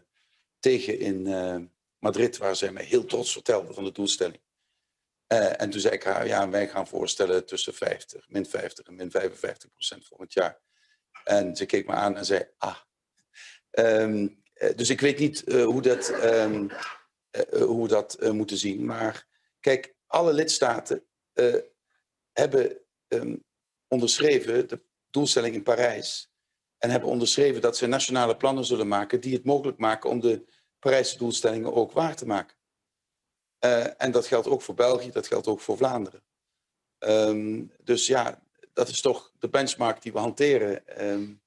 tegen in Madrid, waar zij mij heel trots vertelde van de doelstelling. En toen zei ik haar, ja, wij gaan voorstellen tussen 50, min 50 en min 55 procent volgend jaar. En ze keek me aan en zei, ah. Um, dus ik weet niet hoe dat, uh, hoe dat moeten zien. Maar kijk, alle lidstaten hebben um, onderschreven de doelstelling in Parijs. En hebben onderschreven dat ze nationale plannen zullen maken die het mogelijk maken om de Parijse doelstellingen ook waar te maken. Uh, en dat geldt ook voor België, dat geldt ook voor Vlaanderen. Um, dus ja, dat is toch de benchmark die we hanteren. Um,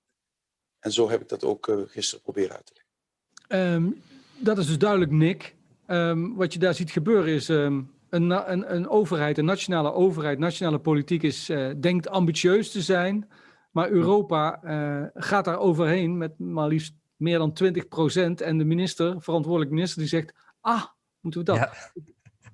en zo heb ik dat ook uh, gisteren proberen uit te leggen. Um, dat is dus duidelijk, Nick. wat je daar ziet gebeuren is een, een, een, overheid, een nationale overheid, nationale politiek is, uh, denkt ambitieus te zijn. Maar Europa gaat daar overheen met maar liefst meer dan 20 procent. En de minister, verantwoordelijk minister, die zegt: Ah, Moeten we dat? Ja.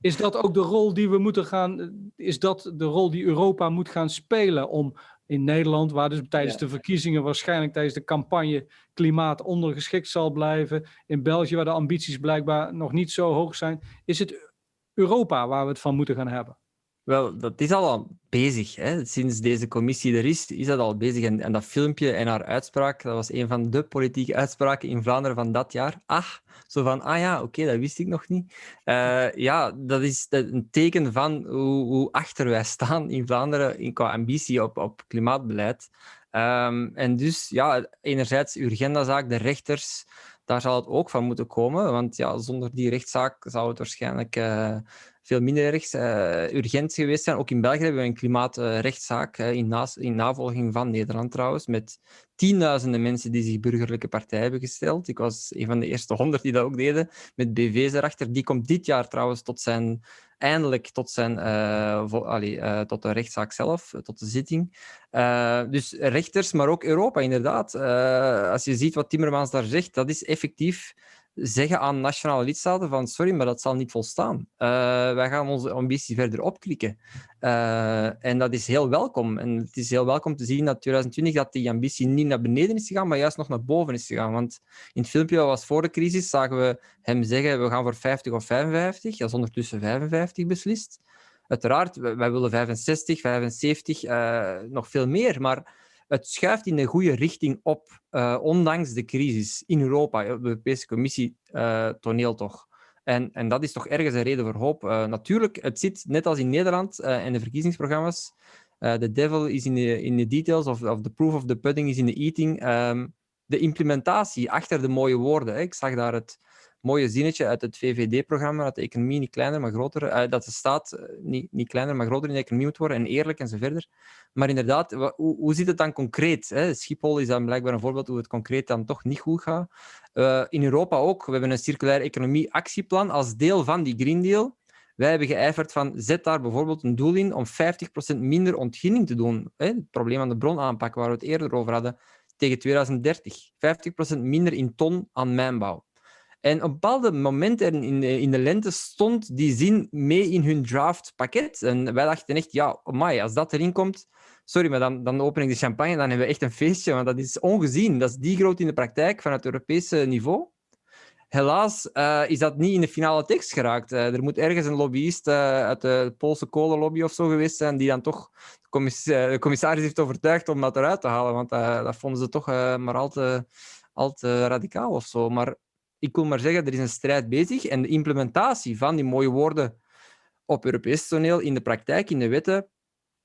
Is dat ook de rol die we moeten gaan, is dat de rol die Europa moet gaan spelen om in Nederland, waar dus tijdens ja. de verkiezingen waarschijnlijk tijdens de campagne klimaat ondergeschikt zal blijven, in België waar de ambities blijkbaar nog niet zo hoog zijn, is het Europa waar we het van moeten gaan hebben? Wel, dat is al bezig. Hè. Sinds deze commissie er is, is dat al bezig. En, en dat filmpje en haar uitspraak, dat was een van de politieke uitspraken in Vlaanderen van dat jaar. Ach, zo van, ah ja, oké, dat wist ik nog niet. Uh, ja, dat is een teken van hoe, hoe, achter wij staan in Vlaanderen in, qua ambitie op, op klimaatbeleid. Um, en dus, ja, enerzijds uw agendazaak, de rechters, daar zal het ook van moeten komen. Want ja, zonder die rechtszaak zou het waarschijnlijk uh, veel minder erg uh, urgent geweest zijn. Ook in België hebben we een klimaatrechtszaak uh, in, in, navolging van Nederland trouwens, met tienduizenden mensen die zich burgerlijke partij hebben gesteld. Ik was een van de eerste honderd die dat ook deden, met BV's erachter. Die komt dit jaar trouwens tot zijn, eindelijk tot, zijn, vo, allee, tot de rechtszaak zelf, tot de zitting. dus rechters, maar ook Europa inderdaad. als je ziet wat Timmermans daar zegt, dat is effectief zeggen aan nationale lidstaten van sorry, maar dat zal niet volstaan. Uh, wij gaan onze ambitie verder opklikken. Uh, en dat is heel welkom. En het is heel welkom te zien dat 2020 dat die ambitie niet naar beneden is gegaan, maar juist nog naar boven is gegaan. Want in het filmpje was voor de crisis, zagen we hem zeggen we gaan voor 50 of 55. Dat is ondertussen 55 beslist. Uiteraard, wij willen 65, 75, uh, nog veel meer, maar het schuift in de goede richting op, uh, ondanks de crisis in Europa. De Europese Commissie uh, toneel toch. En, en dat is toch ergens een reden voor hoop. Natuurlijk, het zit net als in Nederland in de verkiezingsprogramma's. The devil is in the, in the details, of, of the proof of the pudding is in the eating. Um, de implementatie achter de mooie woorden. Ik zag daar het, mooie zinnetje uit het VVD-programma, dat de economie niet kleiner, maar groter, uh, dat de staat uh, niet, niet kleiner, maar groter in de economie moet worden en eerlijk en zo verder. Maar inderdaad, hoe, hoe zit het dan concreet? Hè? Schiphol is dan blijkbaar een voorbeeld hoe het concreet dan toch niet goed gaat. Uh, in Europa ook. We hebben een circulaire economie-actieplan als deel van die Green Deal. Wij hebben geijverd van, zet daar bijvoorbeeld een doel in om 50% minder ontginning te doen. Hè? Het probleem aan de bron aanpakken, waar we het eerder over hadden, tegen 2030. 50% minder in ton aan mijnbouw. En op bepaalde momenten in de, in de lente stond die zin mee in hun draftpakket. En wij dachten echt, ja, amai, als dat erin komt, sorry, maar dan, dan open ik de champagne, dan hebben we echt een feestje, want dat is ongezien. Dat is die groot in de praktijk van het Europese niveau. Helaas uh, is dat niet in de finale tekst geraakt. Uh, er moet ergens een lobbyist uh, uit de Poolse kolenlobby of zo geweest zijn, die dan toch de, de commissaris heeft overtuigd om dat eruit te halen, want dat vonden ze toch maar al te, al te radicaal of zo. Maar ik wil maar zeggen, er is een strijd bezig en de implementatie van die mooie woorden op Europees toneel, in de praktijk, in de wetten,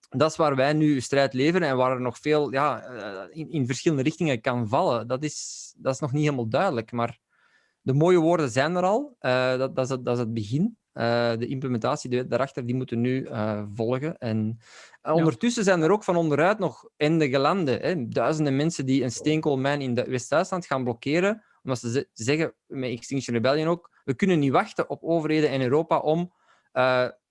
dat is waar wij nu strijd leveren en waar er nog veel ja, eh, in, in verschillende richtingen kan vallen. Dat is, dat is nog niet helemaal duidelijk. Maar de mooie woorden zijn er al. Uh, dat, dat, is het, dat is het begin. Uh, de implementatie de, daarachter die moeten nu uh, volgen. En ondertussen zijn er ook van onderuit nog enige landen, hè, duizenden mensen die een steenkoolmijn in West-Duitsland gaan blokkeren, omdat ze zeggen, met Extinction Rebellion ook, we kunnen niet wachten op overheden in Europa om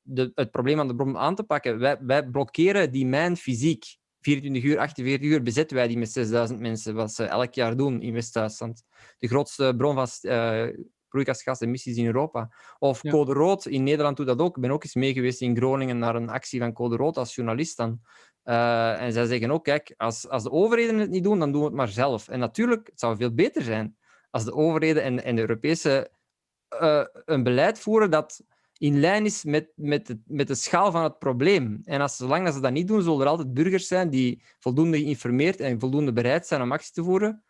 de, het probleem aan de bron aan te pakken. Wij, wij blokkeren die mijn fysiek. 24 uur, 48 uur bezetten wij die met 6000 mensen, wat ze elk jaar doen in West-Duitsland. De grootste bron van uh, broeikasgasemissies in Europa. Of ja. Code Rood, in Nederland doet dat ook. Ik ben ook eens mee geweest in Groningen naar een actie van Code Rood als journalist dan. Uh, en zij zeggen ook, kijk, als, als de overheden het niet doen, dan doen we het maar zelf. En natuurlijk, het zou veel beter zijn als de overheden en, de Europese uh, een beleid voeren dat in lijn is met, met, het, met de schaal van het probleem. En als, zolang ze dat niet doen, zullen er altijd burgers zijn die voldoende geïnformeerd en voldoende bereid zijn om actie te voeren,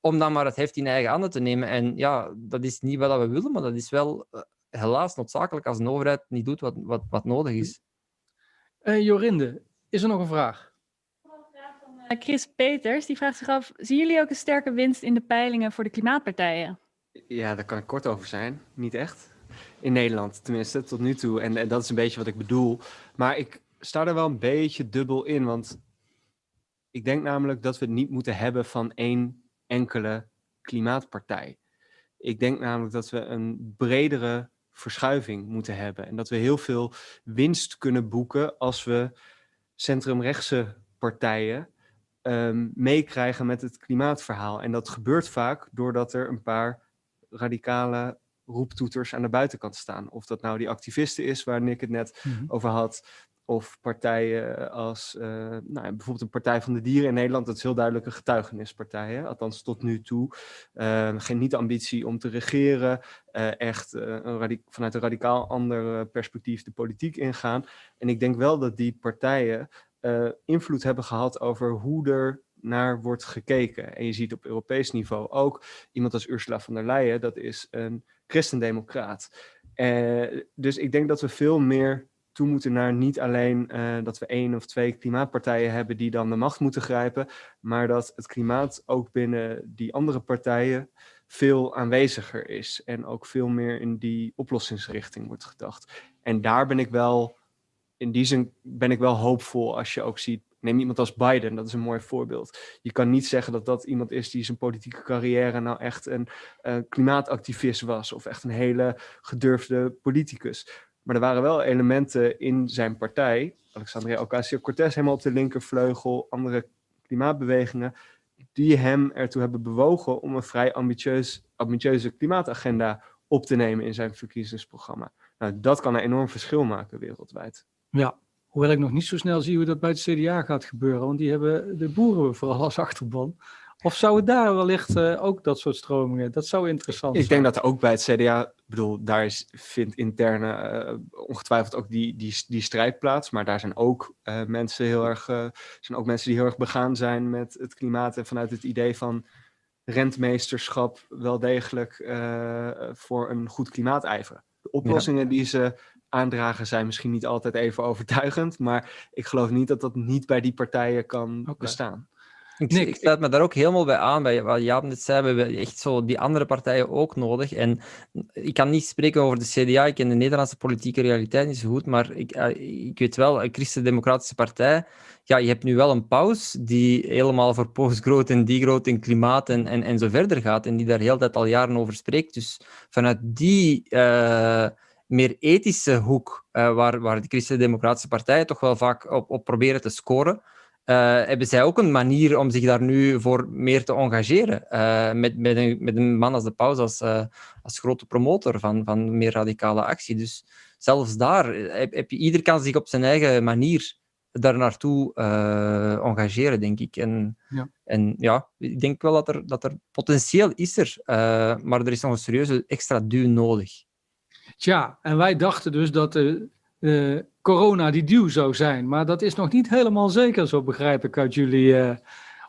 om dan maar het heft in eigen handen te nemen. En ja, dat is niet wat we willen, maar dat is wel uh, helaas noodzakelijk als een overheid niet doet wat, wat, wat nodig is. Uh, Jorinde, is er nog een vraag? Chris Peters, die vraagt zich af, zien jullie ook een sterke winst in de peilingen voor de klimaatpartijen? Ja, daar kan ik kort over zijn. Niet echt. In Nederland tenminste, tot nu toe. En, en dat is een beetje wat ik bedoel. Maar ik sta er wel een beetje dubbel in, want ik denk namelijk dat we het niet moeten hebben van één enkele klimaatpartij. Ik denk namelijk dat we een bredere verschuiving moeten hebben. En dat we heel veel winst kunnen boeken als we centrumrechtse partijen um, meekrijgen met het klimaatverhaal. En dat gebeurt vaak doordat er een paar radicale roeptoeters aan de buitenkant staan. Of dat nou die activisten is, waar Nick het net mm -hmm. over had. Of partijen als uh, nou, bijvoorbeeld een Partij van de Dieren in Nederland. Dat is heel duidelijk een getuigenispartij. Hè? Althans tot nu toe. Uh, geen niet ambitie om te regeren. Uh, echt een vanuit een radicaal ander perspectief de politiek ingaan. En ik denk wel dat die partijen invloed hebben gehad over hoe er naar wordt gekeken. En je ziet op Europees niveau ook iemand als Ursula von der Leyen. Dat is een christendemocraat. dus ik denk dat we veel meer toe moeten naar niet alleen uh, dat we één of twee klimaatpartijen hebben die dan de macht moeten grijpen, maar dat het klimaat ook binnen die andere partijen veel aanweziger is en ook veel meer in die oplossingsrichting wordt gedacht. En daar ben ik wel, in die zin ben ik wel hoopvol als je ook ziet, neem iemand als Biden, dat is een mooi voorbeeld. Je kan niet zeggen dat dat iemand is die zijn politieke carrière nou echt een uh, klimaatactivist was of echt een hele gedurfde politicus. Maar er waren wel elementen in zijn partij, Alexandria Ocasio-Cortez helemaal op de linkervleugel, andere klimaatbewegingen, die hem ertoe hebben bewogen om een vrij ambitieus, ambitieuze klimaatagenda op te nemen in zijn verkiezingsprogramma. Nou, dat kan een enorm verschil maken wereldwijd. Ja, hoewel ik nog niet zo snel zie hoe dat bij het CDA gaat gebeuren, want die hebben de boeren vooral als achterban. Of zou het daar wellicht uh, ook dat soort stromingen? Dat zou interessant ik zijn. Ik denk dat er ook bij het CDA, ik bedoel, daar is, vindt interne uh, ongetwijfeld ook die, die, die strijd plaats. Maar daar zijn ook uh, mensen heel erg, zijn ook mensen die heel erg begaan zijn met het klimaat. En vanuit het idee van rentmeesterschap wel degelijk voor een goed klimaat ijveren. De oplossingen ja. die ze aandragen zijn misschien niet altijd even overtuigend. Maar ik geloof niet dat dat niet bij die partijen kan okay. bestaan. Ik, ik sluit me daar ook helemaal bij aan, bij wat Jaap net zei, we hebben echt zo die andere partijen ook nodig. En ik kan niet spreken over de CDA, ik ken de Nederlandse politieke realiteit niet zo goed, maar ik, ik weet wel, een Christen-Democratische Partij, ja, je hebt nu wel een paus die helemaal voor postgrowth en degrowth en klimaat en, en, en zo verder gaat, en die daar heel tijd al jaren over spreekt. Dus vanuit die... Uh, meer ethische hoek, uh, waar, waar de Christen-Democratische partijen toch wel vaak op, op proberen te scoren, uh, hebben zij ook een manier om zich daar nu voor meer te engageren. Uh, met, met, een, met een man als de Paus als, uh, als grote promotor van, van meer radicale actie. Dus zelfs daar heb, heb je, ieder kan zich op zijn eigen manier daar naartoe engageren, denk ik. En ja. en ja, ik denk wel dat er, dat er potentieel is er, maar er is nog een serieuze extra duw nodig. Tja, en wij dachten dus dat de, corona die duw zou zijn. Maar dat is nog niet helemaal zeker, zo begrijp ik uit jullie uh,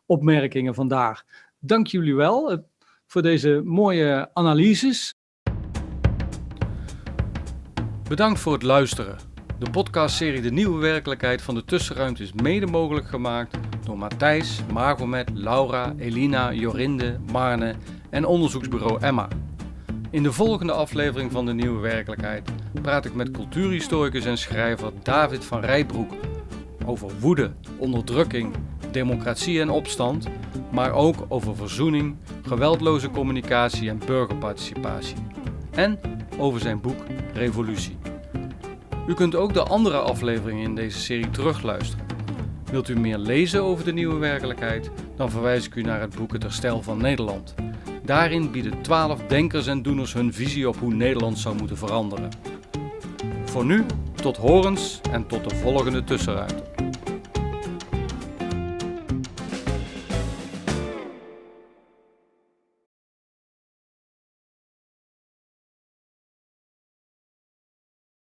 opmerkingen vandaag. Dank jullie wel uh, voor deze mooie analyses. Bedankt voor het luisteren. De podcastserie De Nieuwe Werkelijkheid van de Tussenruimte is mede mogelijk gemaakt door Matthijs, Margomet, Laura, Elina, Jorinde, Marne en onderzoeksbureau Emma. In de volgende aflevering van De Nieuwe Werkelijkheid praat ik met cultuurhistoricus en schrijver David van Rijbroek over woede, onderdrukking, democratie en opstand, maar ook over verzoening, geweldloze communicatie en burgerparticipatie. En over zijn boek Revolutie. U kunt ook de andere afleveringen in deze serie terugluisteren. Wilt u meer lezen over de nieuwe werkelijkheid? Dan verwijs ik u naar het boek Het Herstel van Nederland. Daarin bieden twaalf denkers en doeners hun visie op hoe Nederland zou moeten veranderen. Voor nu, tot horens en tot de volgende tussenruimte.